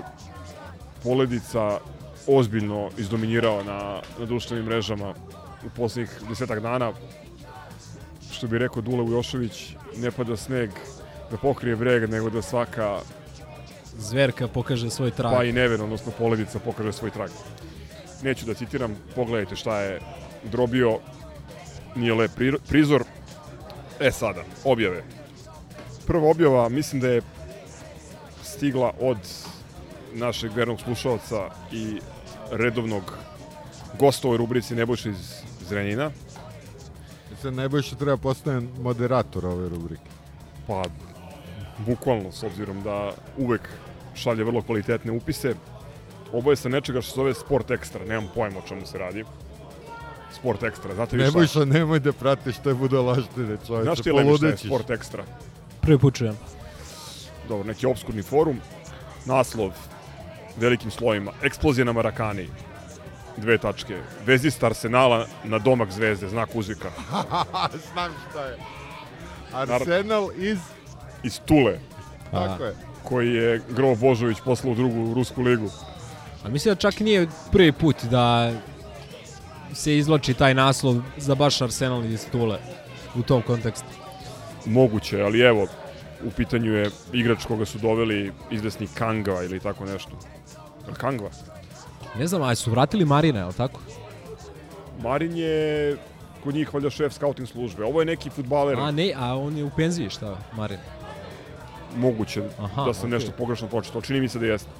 Poledica ozbiljno izdominirao na, na društvenim mrežama u poslednjih desetak dana. Što bi rekao Dule Ujošević, ne pada sneg da pokrije breg, nego da svaka Zverka pokaže svoj trag. pa i Neven, odnosno Poledica, pokaže svoj trag. Neću da citiram, pogledajte šta je drobio, nije lep pri- prizor. E sada, objave. Prva objava, mislim da je stigla od našeg vernog slušalca i redovnog gosta u ovoj rubrici Nebojša iz Zrenjina. Se najbolje treba postane moderator ove rubrike. Pa, bukvalno, s obzirom da uvek šalje vrlo kvalitetne upise. Ovo je sa nečega što se zove Sport Extra, nemam pojma o čemu se radi. Sport Extra, znate vi šta? Nebojša, nemoj da pratiš te budalaštine, čoveče, Znaš ti Lemi šta je. Sport Extra? Prvi put čujem. Dobro, neki obskurni forum, naslov velikim slovima, eksplozija na Marakani, dve tačke, vezista Arsenala na domak zvezde, znak uzvika. *laughs* Znam šta je. Arsenal iz... Iz Tule, Tako je. koji je Gro Božović poslao u drugu rusku ligu. A mislim da čak nije prvi put da se izloči taj naslov za baš Arsenal iz Tule u tom kontekstu. Moguće, ali evo, u pitanju je igrač koga su doveli izvesni Kangva ili tako nešto. Kangva? Ne znam, a su vratili Marina, je li tako? Marin je kod njih valjda šef scouting službe. Ovo je neki futbaler, A ne, a on je u penziji, šta, Marin? Moguće Aha, da sam okej. nešto pogrešno pročitao. Čini mi se da jeste.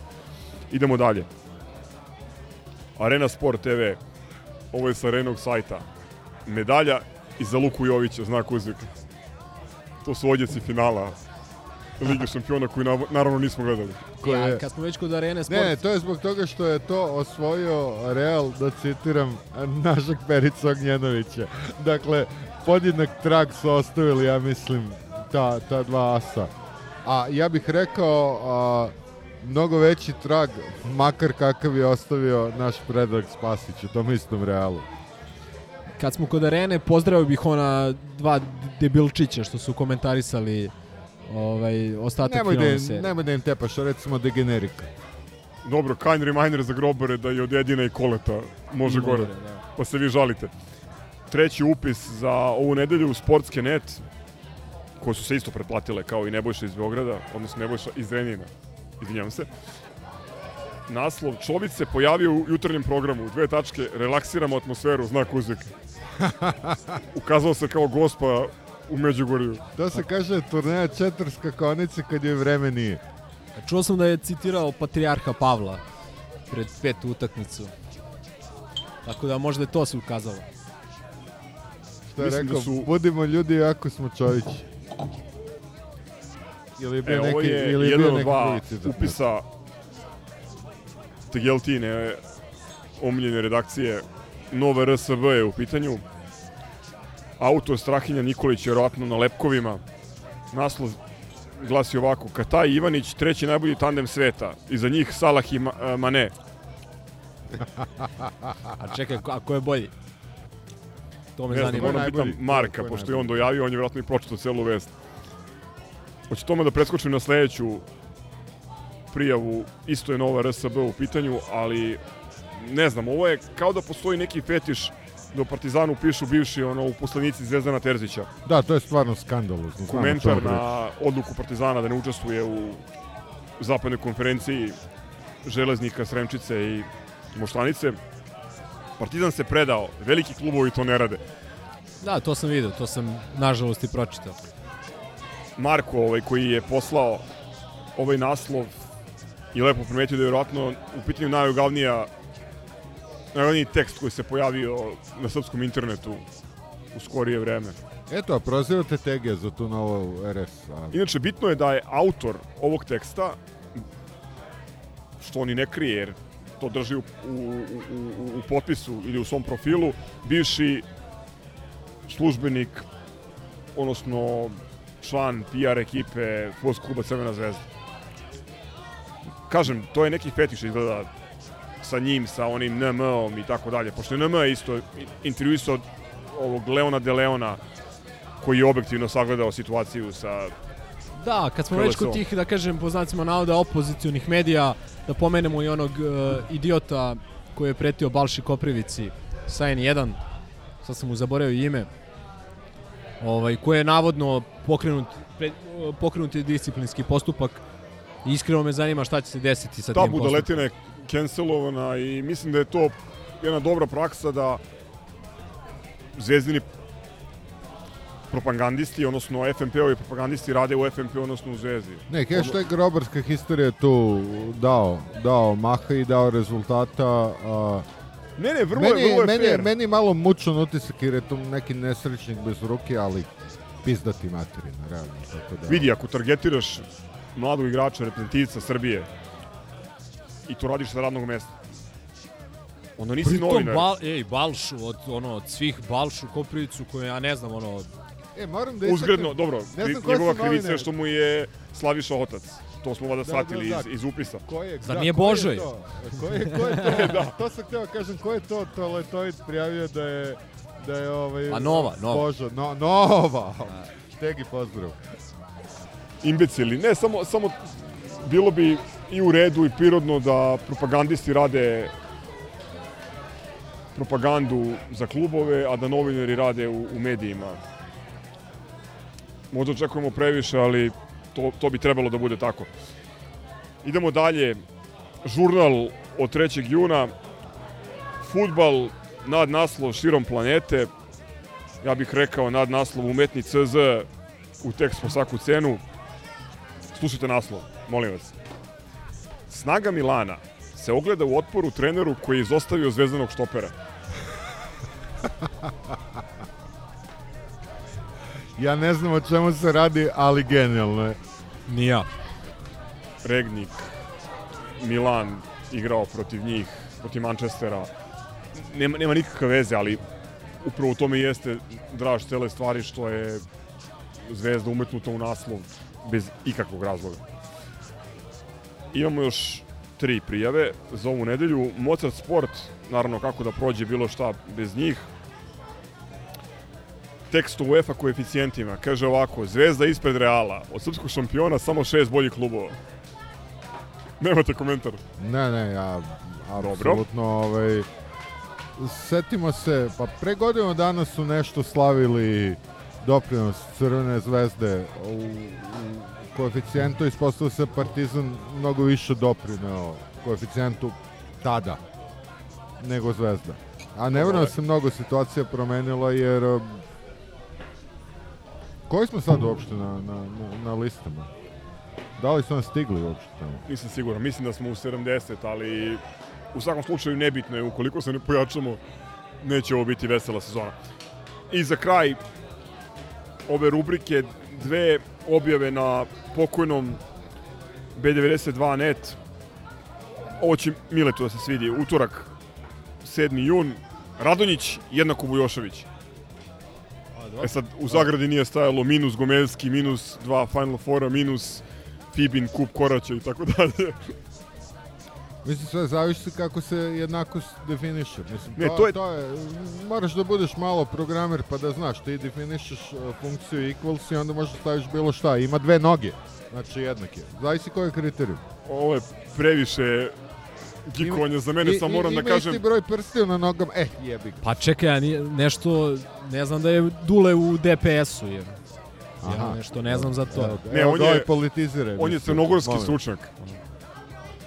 Idemo dalje. Arena Sport TV. Ovo je sa arenog sajta. Medalja i za Luku Jovića, znak uzvika. To su odjeci finala Lige *laughs* šampiona koju nav- naravno nismo gledali. Ko Ja, je- kad smo već kod Arene Sport... Ne, ne, to je zbog toga što je to osvojio Real, da citiram, našeg Perica Ognjenovića. Dakle, podjednak trag su ostavili, ja mislim, ta, ta dva asa. A ja bih rekao, a, mnogo veći trag, makar kakav je ostavio naš Predrag Spasić u tom istom Realu. Kad smo kod Arene, pozdravio bih ona dva debilčića što su komentarisali ovaj, ostatak Nemoj da, finalne im- serije. nemoj da im tepaš, recimo Degenerika. Dobro, kind reminder za grobare da i od Edina i Koleta može I gore. more, da. Pa se vi žalite. Treći upis za ovu nedelju, Sportske net, koje su se isto pretplatile kao i Nebojša iz Beograda, odnosno Nebojša iz Renina, izvinjavam se. Naslov, Čović se pojavio u jutarnjem programu, u dve tačke, relaksiramo atmosferu, znak uzvika. *laughs* Ukazao se kao gospa u Međugorju. To se kaže turneja četiri skakonice kad joj vreme nije. Čuo sam da je citirao patrijarha Pavla pred petu utakmicu. Tako da možda je to se ukazalo. Što je Mislim da rekao, su- budimo ljudi ako smo čovići. Ili je bio E, ovo neki, je ili je jedan bio od dva drugi citat. upisa Tegeltine, omiljene redakcije Nova RSB je u pitanju. Autor Strahinja Nikolić je vjerojatno na lepkovima. Naslov glasi ovako, Kataj Ivanić, treći najbolji tandem sveta. Iza njih Salah i Ma- e, Mane. A čekaj, a ko je bolji? To me Ne zanima. moram najbolji? pitam Marka, je pošto je on dojavio, on je vjerojatno i pročitao celu vest. Hoće tome da preskočim na sledeću prijavu, isto je nova RSB u pitanju, ali ne znam, ovo je kao da postoji neki fetiš da u Partizanu pišu bivši ono, uposlenici Zvezdana Terzića. Da, to je stvarno skandalozno. Komentar na odluku Partizana da ne učestvuje u zapadnoj konferenciji Železnika, Sremčice i Moštanice. Partizan se predao, veliki klubovi to ne rade. Da, to sam vidio, to sam nažalost i pročitao. Marko ovaj, koji je poslao ovaj naslov i lepo primetio da je vjerojatno u pitanju najogavnija najogavniji tekst koji se pojavio na srpskom internetu u skorije vreme. Eto, a prozivate Tege za tu novu RS. A, Inače, bitno je da je autor ovog teksta, što on i ne krije, jer to drži u, u, u, u, potpisu ili u svom profilu, bivši službenik, odnosno član PR ekipe Fos kluba Crvena zvezda. Kažem, to je neki fetiš izgleda sa njim, sa onim NM-om i tako dalje, pošto je NM isto intervjuisao ovog Leona de Leona, koji je objektivno sagledao situaciju sa Da, kad smo već kod tih, da kažem, po znacima navoda opozicionih medija, da pomenemo i onog e, idiota koji je pretio Balši Koprivici sa N1, sad sam mu zaboravio ime, ovaj, koji je navodno pokrenut, pre, pokrenut je disciplinski postupak. I iskreno me zanima šta će se desiti sa Ta tim postupkom. budaletina je cancelovana i mislim da je to jedna dobra praksa da zvezdini propagandisti, odnosno FNP-ovi propagandisti rade u FNP, odnosno u Zvezdi. ne, hashtag grobarska historija je tu dao, dao maha i dao rezultata. A, Ne, ne, vrlo meni, je, vrlo je meni, fair. meni je malo mučan utisak jer je to neki nesrećnik bez ruke, ali pizdati materina, realno. Tako da, Vidi, ako targetiraš mladog igrača, reprezentativca Srbije i to radiš sa radnog mesta, onda nisi Pritom, novinar. Bal, ej, Balšu, od, ono, od svih Balšu Koprivicu koje ja ne znam, ono, E, moram da Uzgredno, dobro, ne znam njegova krivica je što mu je Slaviša otac. To smo vada Da, shvatili da, da. iz, iz upisa. Ko je, Zar da, nije ko je Božoj? to? Ko je, ko je *laughs* to? da. To sam htio kažem, ko je to to Letović prijavio da je da je ovaj A Nova, Nova. Božo, no, Nova. Tegi pozdrav. imbecili. Ne, samo, samo bilo bi i u redu i prirodno da propagandisti rade propagandu za klubove, a da novinari rade u, u medijima. Možda očekujemo previše, ali to, to bi trebalo da bude tako. Idemo dalje. Žurnal od 3. juna. Futbal nad naslov širom planete. ja bih rekao nad naslov umetni CZ u tekst po svaku cenu. Slušajte naslov, molim vas. Snaga Milana se ogleda u otporu treneru koji je izostavio zvezdanog štopera. *laughs* Ja ne znam o čemu se radi, ali genijalno je. Ni ja. Regnik, Milan igrao protiv njih, protiv Manchestera. Nema, nema nikakve veze, ali upravo u tome jeste draž cele stvari što je zvezda umetnuta u naslov bez ikakvog razloga. Imamo još tri prijave za ovu nedelju. Mozart Sport, naravno kako da prođe bilo šta bez njih. Tekst UEFA koeficijentima kaže ovako, Zvezda ispred Reala, od srpskog šampiona samo šest boljih klubova. Nemate komentar? Ne, ne, ja apsolutno ovaj setimo se, pa pre godinu dana su nešto slavili doprinos Crvene zvezde u, u koeficijentu ispostavio se Partizan mnogo više doprineo koeficijentu tada nego Zvezda. A ne da se mnogo situacija promenila jer koji smo sad uopšte na, na, na, listama? Da li su nam stigli uopšte tamo? Nisam siguran, mislim da smo u 70, ali u svakom slučaju nebitno je, ukoliko se ne pojačamo, neće ovo biti vesela sezona. I za kraj ove rubrike, dve objave na pokojnom B92.net. Ovo će Miletu da se svidi. Utorak, 7. jun, Radonjić, jednako Bujošević. E sad, u zagradi nije stajalo minus Gomelski, minus dva Final Fora, minus Fibin, Kup Koraća i tako *laughs* dalje. Mislim, sve zavisi kako se jednakost definiše. Mislim, Ne, to, to je- to je... Moraš da budeš malo programer pa da znaš, ti definišeš uh, funkciju equals i onda možeš da staviš bilo šta. Ima dve noge, znači jednake. Zavisi koji je kriterijum. Ovo je previše gikovanja za mene, I- samo i- moram da ima kažem... isti broj prstiju na nogama, eh, jebi ga. Pa čekaj, ja nije, nešto, ne znam da je Dule u DPS-u, jer ja Aha. nešto ne znam za to. Evo, Ne, evo on je- ovaj politizira. On je crnogorski stručnjak.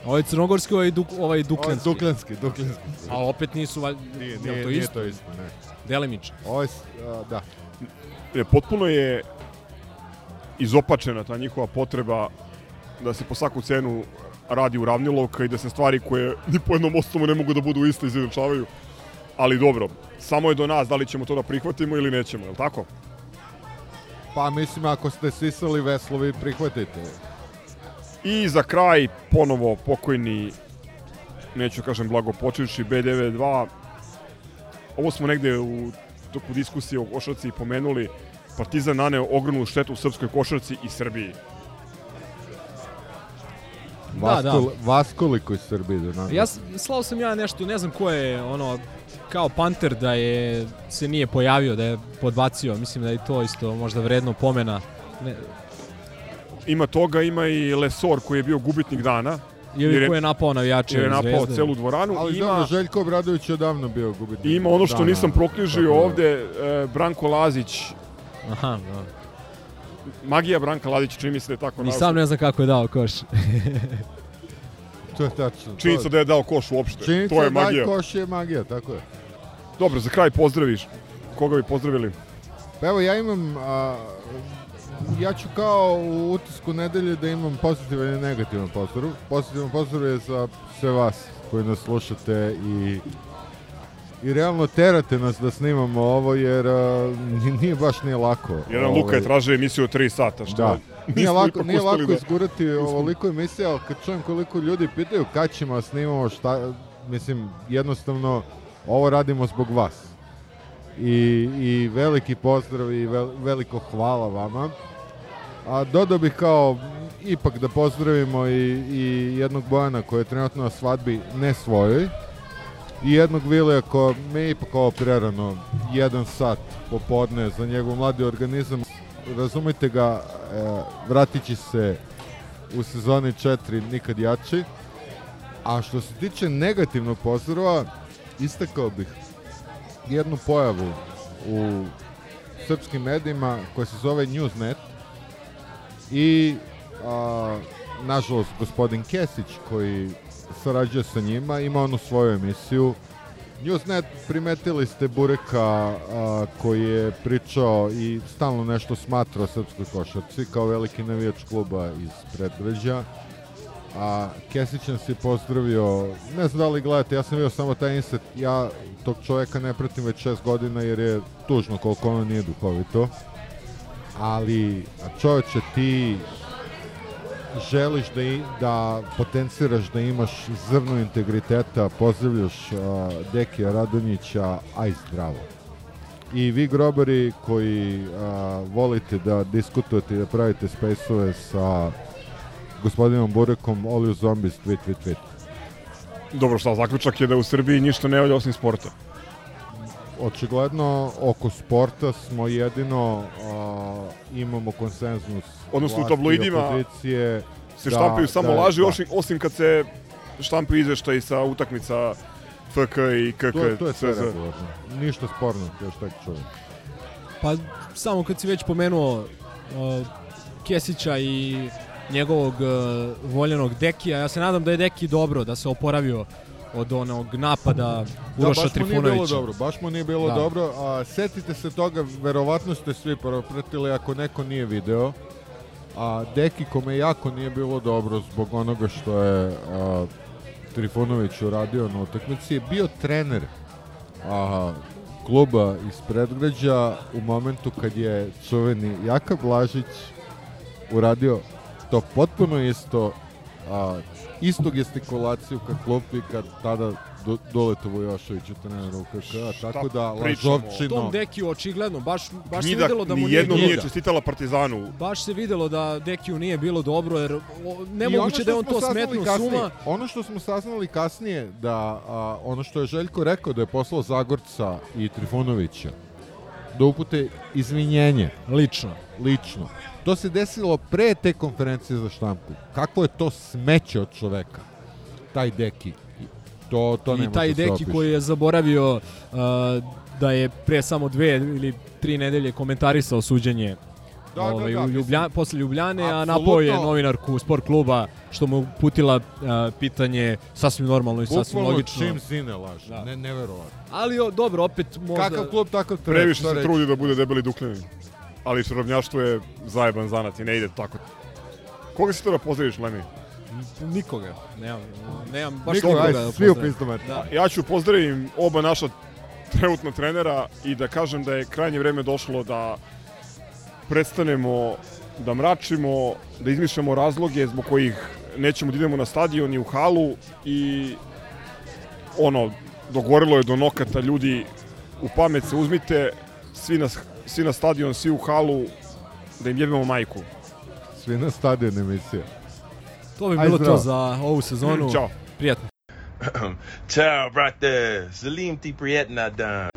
Ovo je crnogorski, ovaj, duk, ovaj Ovo je duklenski. Duklenski, Duklenski. A opet nisu, valj... Nije, nije, to nije isto? to isto, ne. Delimično. Ovo je, a, da. E, potpuno je izopačena ta njihova potreba da se po svaku cenu radi uravnilovka i da se stvari koje ni po jednom osnovu ne mogu da budu iste izjednačavaju. Ali dobro, samo je do nas da li ćemo to da prihvatimo ili nećemo, je li tako? Pa mislim, ako ste sisali veslovi, prihvatite. I za kraj, ponovo pokojni, neću kažem blago počeši, B92. Ovo smo negde u toku diskusije o košarci pomenuli. Partizan naneo ogromnu štetu u srpskoj košarci i Srbiji. Da, da. Vaskol, Vaskoliko iz Srbije da. Ja, slao sam ja nešto, ne znam ko je, ono, kao Panter da je se nije pojavio, da je podbacio. Mislim da je to isto možda vredno pomena. Ne, Ima toga, ima i Lesor koji je bio gubitnik dana. ili ko je napao navijače jer je napao Zvezde. celu dvoranu. Ali ima, dobro, Željko Obradović je odavno bio gubitnik. Ima ono što dana, nisam proknjižio da- ovde, e, Branko Lazić, Aha, da. Magija Branka Lazića, čini mi se da je tako Ni sam ne znam kako je dao koš. *laughs* To je tačno. Činjenica to, da je dao koš uopšte. Činjenica to je da je magija. koš je magija, tako je. Dobro, za kraj pozdraviš. Koga bi pozdravili? Pa evo, ja imam... A, ja ću kao u utisku nedelje da imam pozitivan i negativan pozdrav. Pozitivan pozdrav je za sve vas koji nas slušate i i realno terate nas da snimamo ovo jer a, nije baš nije lako. Jedan Ovaj, Luka je tražio emisiju od 3 sata, što Da. Nije lako, nije lako da- izgurati ovoliko emisija, ali kad čujem koliko ljudi pitaju kad ćemo da snimamo, šta, mislim, jednostavno, ovo radimo zbog vas. I, i veliki pozdrav i vel, veliko hvala vama. A dodao bih kao, ipak da pozdravimo i, i jednog Bojana koji je trenutno na svadbi ne svojoj, i jednog Vilija ko me je ipak ovo prerano, jedan sat popodne za njegov mladi organizam. Razumite ga, e, vratit će se u sezoni 4 nikad jači. A što se tiče negativnog pozdrava, istakao bih jednu pojavu u srpskim medijima koja se zove Newsnet i a, nažalost gospodin Kesić koji sarađuje sa njima ima onu svoju emisiju Newsnet primetili ste Bureka a, koji je pričao i stalno nešto smatrao srpskoj košarci kao veliki navijač kluba iz predgrađa. A Kesić nas je pozdravio, ne znam da li gledate, ja sam vidio samo taj insert, ja tog čoveka ne pratim već šest godina jer je tužno koliko ono nije duhovito. Ali čoveče ti želiš da, i, da potenciraš da imaš zrno integriteta, pozdravljaš uh, Dekija Radonjića, aj zdravo. I vi grobari koji uh, volite da diskutujete i da pravite spaceove sa gospodinom Burekom, you zombies, tweet, tweet, tweet. Dobro, šta, zaključak je da u Srbiji ništa ne valja osim sporta. Očigledno, oko sporta smo jedino uh, imamo konsenzus Odnosno u tabloidima opozicije se da- štampaju samo da- laži, da. osim, osim kad se štampaju izveštaji sa utakmica FK i KK. To, je- to je sve regularno. Ništa sporno, još tak čovjek. Pa samo kad si već pomenuo uh, Kesića i njegovog uh, voljenog Dekija, ja se nadam da je Deki dobro, da se oporavio od onog napada Uroša da, baš mu nije bilo Trifunovića. dobro, baš mu nije bilo Da. dobro. A, setite se toga, verovatno ste svi propratili ako neko nije video. A Deki kome jako nije bilo dobro zbog onoga što je a, Trifunović uradio na utakmici je bio trener a, kluba iz predgrađa u momentu kad je čuveni Jaka Blažić uradio to potpuno isto a, istu gestikulaciju ka klupi kad tada do, Vujošević u treneru u KK, tako da? Lažovčino... Tom Dekiju očigledno, baš, baš se Gnjida videlo da mu nije nijednom bilo. nije čestitala Partizanu. Baš se videlo da Dekiju nije bilo dobro, jer nemoguće da je on to smetnuo kasnije- suma. Ono što smo saznali kasnije, da a, ono što je Željko rekao da je poslao Zagorca i Trifunovića, da upute izvinjenje. Lično. Lično. To se desilo pre te konferencije za štampu. Kakvo je to smeće od čoveka? Taj deki. To, to ne I taj da Deki koji je zaboravio uh, da je pre samo dve ili tri nedelje komentarisao suđenje Da, ovaj, da, da, u Ljublja, posle Ljubljane, a apsolutno. napao je novinarku sport kluba što mu uputila uh, pitanje sasvim normalno i sasvim Bukvalno logično. čim zine laž. Da. Ne, neverovatno. Ali o, dobro, opet možda... Kakav klub, takav trener. Previše šta se reći? trudi da bude debeli dukljanin. Ali čarobnjaštvo je zajeban zanat i ne ide tako. Koga si to da pozdraviš, Lemi? Nikoga. Nemam, nemam baš Nikoga, nikoga da svi u. Da. Ja ću pozdravim oba naša trenutna trenera i da kažem da je krajnje vreme došlo da prestanemo da mračimo, da izmišljamo razloge zbog kojih nećemo da idemo na stadion i u halu i ono, dogorilo je do nokata ljudi u pamet se uzmite, svi na, svi na stadion, svi u halu, da im jebimo majku. Svi na stadion emisija. To bi Aj, bilo zdravo. to za ovu sezonu. Ćao. Prijatno. *clears throat* Ciao, brate. Salim ti prijetna dan.